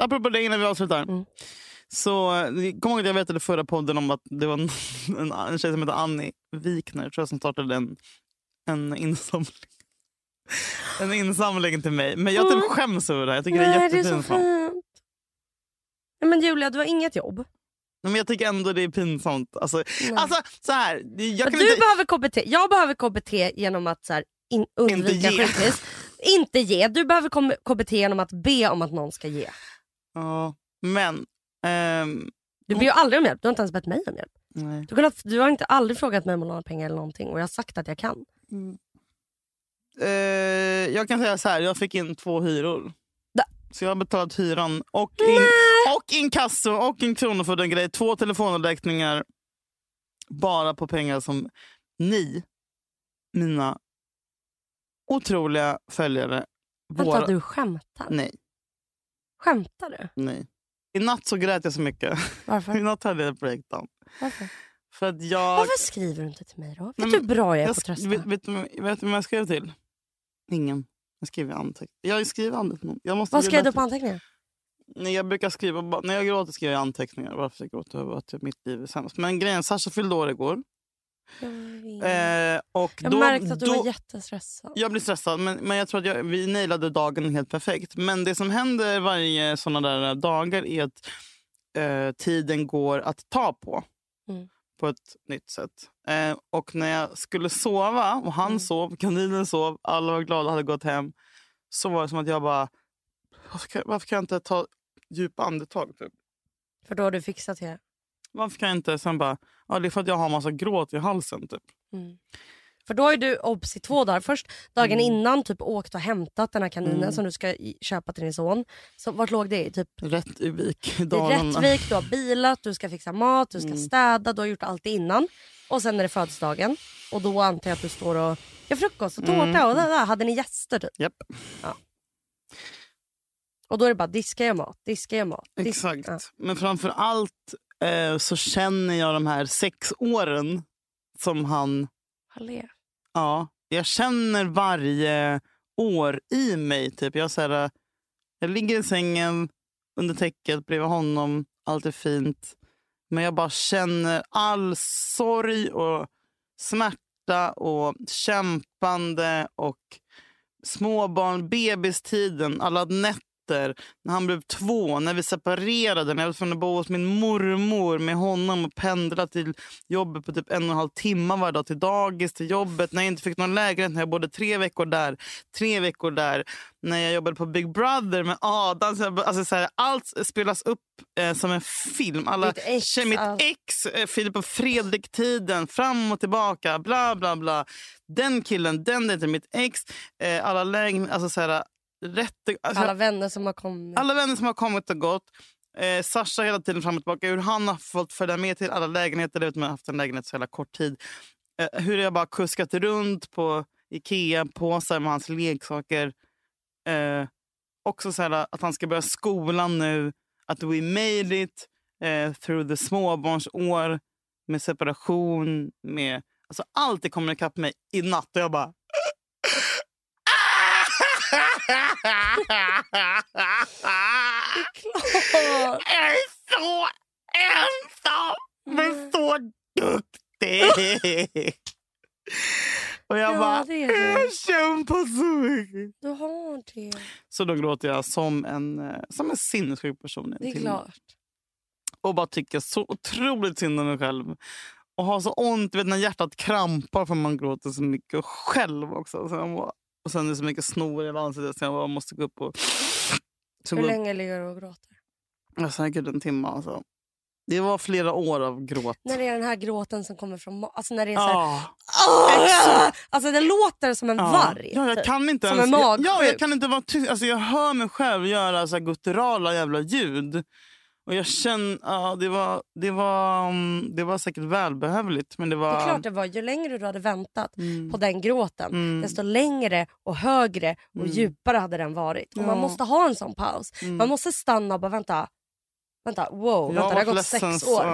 Apropå det innan vi avslutar. Mm. Så, eh, kom ihåg att jag berättade förra podden om att det var en, en, en tjej som heter Annie Wikner tror jag, som startade en, en insamling. En insamling till mig. Men jag typ Mm. skäms över det här. Jag tycker det är Nej, det är jättepinsamt. fint. Nej, men Julia, du har inget jobb. Men jag tycker ändå det är pinsamt. Alltså, Nej. alltså så här, det- jag du inte... behöver KBT. Jag behöver KBT genom att så här, in, undvika ge. sjukhus. Inte ge. Du behöver KBT genom att be om att någon ska ge. Ja, men... ehm, Du ber ju aldrig om hjälp. Du har inte ens bett mig om hjälp. nej. Du, har kunnat, du har inte aldrig frågat mig om att låna pengar eller någonting och jag har sagt att jag kan. Eh, jag kan säga så här, jag fick in två hyror. Da- Så jag har betalat hyran och, in, och inkasso och en kronofogdegrej. Två telefonräkningar bara på pengar som ni, mina otroliga följare, Vänta, våra... du skämtar? Nej, Skämtar du? nej. I natt så grät jag så mycket. I Varför? natt hade jag breakdown. Varför? För att jag... Varför skriver du inte till mig då? Vet du hur bra jag är jag på att trösta? vet, vet, du vem- vet du vem jag skrev till? Ingen. Jag skriver anteckningar. Jag skriver anteckningar. Jag måste Vad skrev du på anteckningar? Nej, jag brukar skriva, när jag gråter skriver jag anteckningar. Varför jag gråter över att mitt liv är sämst. Men grejen, Sasha fyllde år igår. Eh, och jag då, märkte att du då, var jättestressad. Jag blir stressad, men, men jag tror att jag, vi nailade dagen helt perfekt. Men det som händer varje såna där dagar är att eh, tiden går att ta på. Mm. På ett nytt sätt. Eh, och när jag skulle sova, och han Mm. sov, kaninen sov, alla var glada och hade gått hem. Så var det som att jag bara, varför kan, varför kan jag inte ta djupa andetag? Typ? För då har du fixat det. Varför kan jag inte sen bara, ja det är för att jag har massa gråt i halsen. Typ. Mm. För då är du obs i två dagar. Först dagen Mm. innan typ åkt och hämtat den här kaninen Mm. som du ska i- köpa till din son. Så vart låg det? i? Typ Rätt i vik i i Dalarna. Rättvik, du har bilat, du ska fixa mat, du ska Mm. städa, du har gjort allt det innan. Och sen är det födelsedagen. Och då antar jag att du står och gör frukost och tårta Mm. och där, där. Hade ni gäster typ? Japp. Och då är det bara diska jag mat, diska jag mat. Dis- Exakt. Ja. Men framför allt eh, så känner jag de här sex åren som han... Hallå. Ja, jag känner varje år i mig. Typ. Jag, så här, jag ligger i sängen under täcket bredvid honom. Allt är fint. Men jag bara känner all sorg och smärta och kämpande och småbarn, bebistiden, alla nätter när han blev två, när vi separerade, när jag var tvungen att bo hos min mormor med honom och pendla till jobbet på typ en och en halv timme varje dag till dagis, till jobbet, när jag inte fick någon lägenhet, när jag bodde tre veckor där, tre veckor där, när jag jobbade på Big Brother med Adam. Så jag- Alltså så här, allt spelas upp eh, som en film. Alla, Ditt ex, mitt ex, eh, Filip och Fredrik-tiden, fram och tillbaka, bla bla bla. Den killen, den dejten, mitt ex, eh, alla lägen, alltså så här, rätt, alltså, Alla vänner som har kommit. alla vänner som har kommit och gått. Eh, Sasha hela tiden fram och tillbaka. Hur han har fått följa med till alla lägenheter. Jag vet, man har haft en lägenhet så jävla kort tid. Eh, hur jag bara kuskat runt på Ikea-påsar med hans leksaker. Eh, också så här, att han ska börja skolan nu. Att we made it eh, through the småbarnsår. Med separation. Med, alltså allt det kommer ikapp mig i natt. Och jag bara... Klart. Jag är så ensam, men så duktig. Och jag Ja, bara, det du. jag kämpar så mycket. Du har det. Så då gråter jag som en, eh, som en sinnessjuk person. Det är klart. Och bara tycker så otroligt synd om mig själv. Och har så ont, vet när hjärtat krampar för man gråter så mycket. Själv också. Så jag bara, och sen är det så mycket snor i ansiktet så jag bara måste gå upp och... Så Hur länge ligger du och gråter? Ja, säkert en timme alltså. Det var flera år av gråt. När det är den här gråten som kommer från Alltså när det är så här. "Åh!" Alltså det låter som en Ja. varg. Ja, jag typ. kan inte Som ens, en jag, ja, magsjuk. jag kan inte vara tyst. Alltså, jag hör mig själv göra så här gutturala jävla ljud. Och jag känner, ja, det, var, det, var, mm, det var säkert välbehövligt. Men det var... Det är klart det var. Ju längre du hade väntat Mm. på den gråten Mm. desto längre och högre och Mm. djupare hade den varit. Och Man måste ha en sån paus. Mm. Man måste stanna och bara vänta. Vänta, wow, Jag vänta, det har gått sex så- år.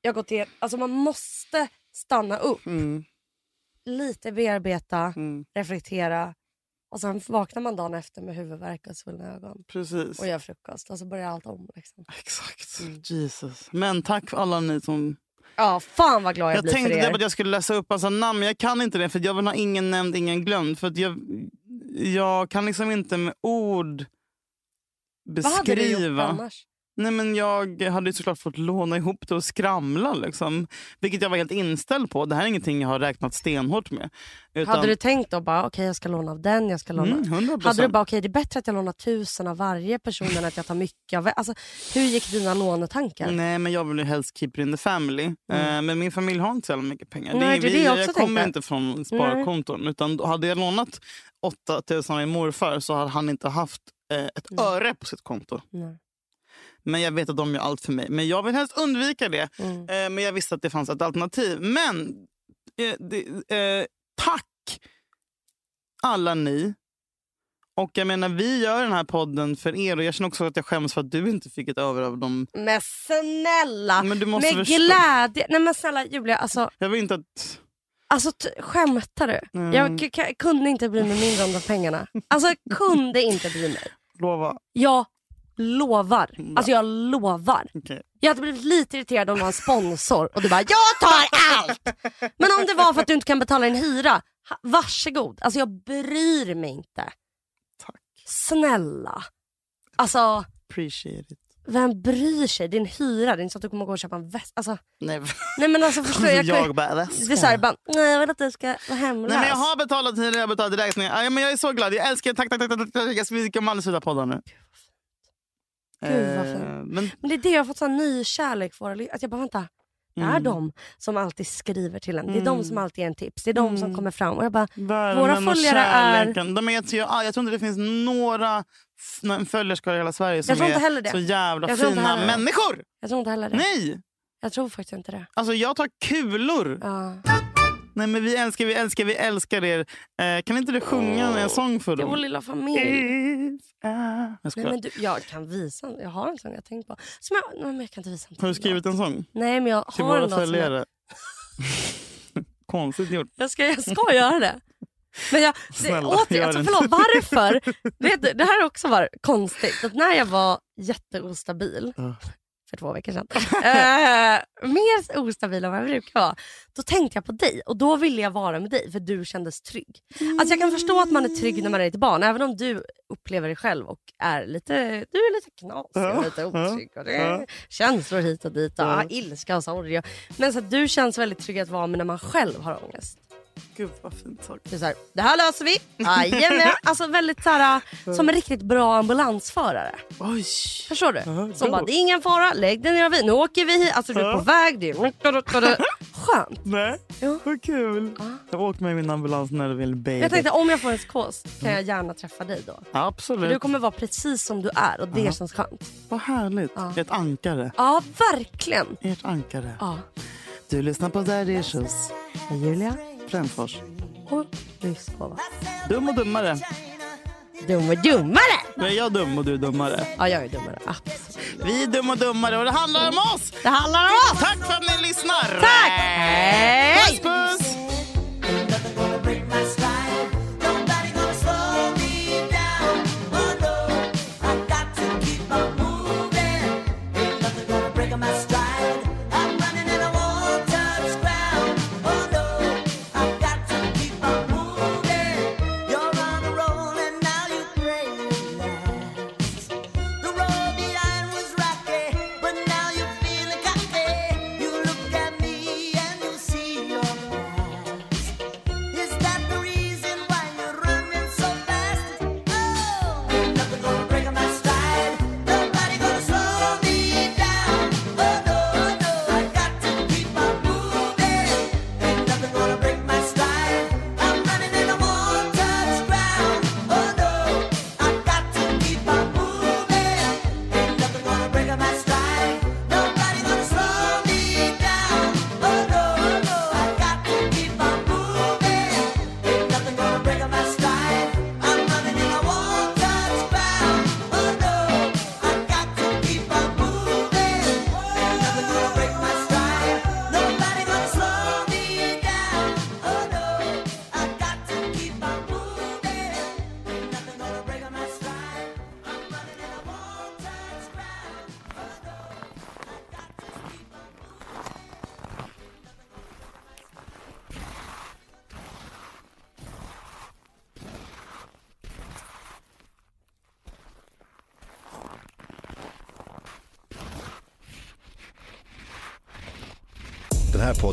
Jag har gått i, alltså man måste stanna upp, Mm. lite bearbeta, reflektera och sen vaknar man dagen efter med huvudvärk och svullna ögon Precis. och gör frukost och så börjar allt om. Liksom. Exakt. Mm. Jesus. Men tack alla ni som... Ja, fan vad glad jag, Jag, blir tänkte för det er. att jag skulle läsa upp massa namn, men jag kan inte det. För Jag vill ha ingen nämnd, ingen glömd. För jag, jag kan liksom inte med ord Vad hade du gjort beskriva. annars? Nej, men jag hade såklart fått låna ihop det och skramla. Liksom. Vilket jag var helt inställd på. Det här är ingenting jag har räknat stenhårt med. Utan, Hade du tänkt då bara okej jag ska låna av den, jag ska låna Mm, 100%. Hade du bara okej det är bättre att jag lånar tusen av varje person än att jag tar mycket av... Alltså, hur gick dina lånetankar? Nej, men jag vill ju helst keep it in the family. Eh, men min familj har inte så jävla mycket pengar. Mm. Nej, det är vi, det jag jag också kommer inte från sparkonton. Utan hade jag lånat 8000 av min morfar så hade han inte haft eh, ett Mm. öre på sitt konto. Nej. Men jag vet att de gör allt för mig. Men jag vill helst undvika det. Mm. Eh, men jag visste att det fanns ett alternativ. Men eh, det, eh, tack alla ni. Och jag menar, vi gör den här podden för er och jag känner också att jag skäms för att du inte fick ett över av dem. Men snälla! Men du måste Med glädje! Nej men snälla Julia, alltså, Jag vill inte att... alltså skämtar du? Mm. Jag kunde inte bry mig mindre om de pengarna. Alltså kunde inte bry mig. Lova. Jag lovar. Alltså jag lovar. Okej. Jag hade blivit lite irriterad om det var en sponsor och du bara jag tar allt. Men om det var för att du inte kan betala din hyra, varsågod. Alltså jag bryr mig inte. Tack. Snälla. Alltså Appreciate it. vem bryr sig? Din hyra, det är inte så att du kommer gå och köpa en väska. Alltså, Nej, nej men alltså förstår jag. jag, jag bara, det är så här, bara, nej jag vill att du ska vara hemlös. Nej, men jag har betalat hyra, jag har betalat räkningar. Ja, men jag är så glad. Jag älskar Tack, tack, tack. tack, tack. Jag ska, vi kommer aldrig sluta podda nu. Gud, vad Eh, men, Men det är det jag har fått sån ny kärlek för. Att jag bara vänta. Det är Mm. de som alltid skriver till en. Det är de Mm. som alltid ger en tips. Det är de som Mm. kommer fram. Och jag bara, värmen Våra följare är-. De är jag, jag, jag tror inte det finns några följerskor i hela Sverige som är så jävla fina människor. jag tror inte heller det. Nej! Jag tror faktiskt inte det. Alltså jag tar kulor. Ja. Nej men vi älskar, vi älskar, vi älskar er. Eh, kan inte du sjunga en sång för Det är vår dem? lilla familj. Jag Nej, men du, jag kan visa. Jag har en sång jag tänkt på. Som jag, nej, men jag kan inte visa en Har du skrivit en sång. Nej men jag till har våra en låt som jag, följare? Konstigt gjort. jag, ska, jag ska göra det. Men jag, Snälla, återigen, gör alltså, förlåt, varför? Vet du, det här har också varit konstigt. Att när jag var jätteostabil. För två veckor sedan, eh, mer ostabil än vad jag brukar vara, då tänkte jag på dig och då ville jag vara med dig för du kändes trygg. Alltså jag kan förstå att man är trygg när man är ett barn, även om du upplever dig själv och är lite, du är lite knasig och lite otrygg. Och det är känslor hit och dit och ah, ilska och sorg. Men så du känns väldigt trygg att vara med när man själv har ångest. Gud vad fint sagt. Det är så här, det här löser vi. Jajamän. Alltså väldigt så här, som en riktigt bra ambulansförare. Oj. Förstår du? Som bara, det är ingen fara, lägg dig ner vid. Nu åker vi hit. Alltså du är på väg. Det är... Skönt. Nej, Ja. vad kul. Ja. Jag åker med min ambulans när du vill baby. Jag tänkte om jag får en skås kan jag gärna träffa dig då. För Absolut. du kommer vara precis som du är och det Ja. känns skönt. Vad härligt. Ja. Ett ankare. Ja, verkligen. Ert ankare. Ja. Du lyssnar på Daddy Issues. Julia Brännfors. och Lyskova. Dum och dummare. Dum och dummare. Nu är jag dum och du är dummare. Ja, jag är dummare. Absolut. Vi är dum och dummare och det handlar om oss. Det handlar om oss. Tack för att ni lyssnar. Tack! Hej! Puss puss.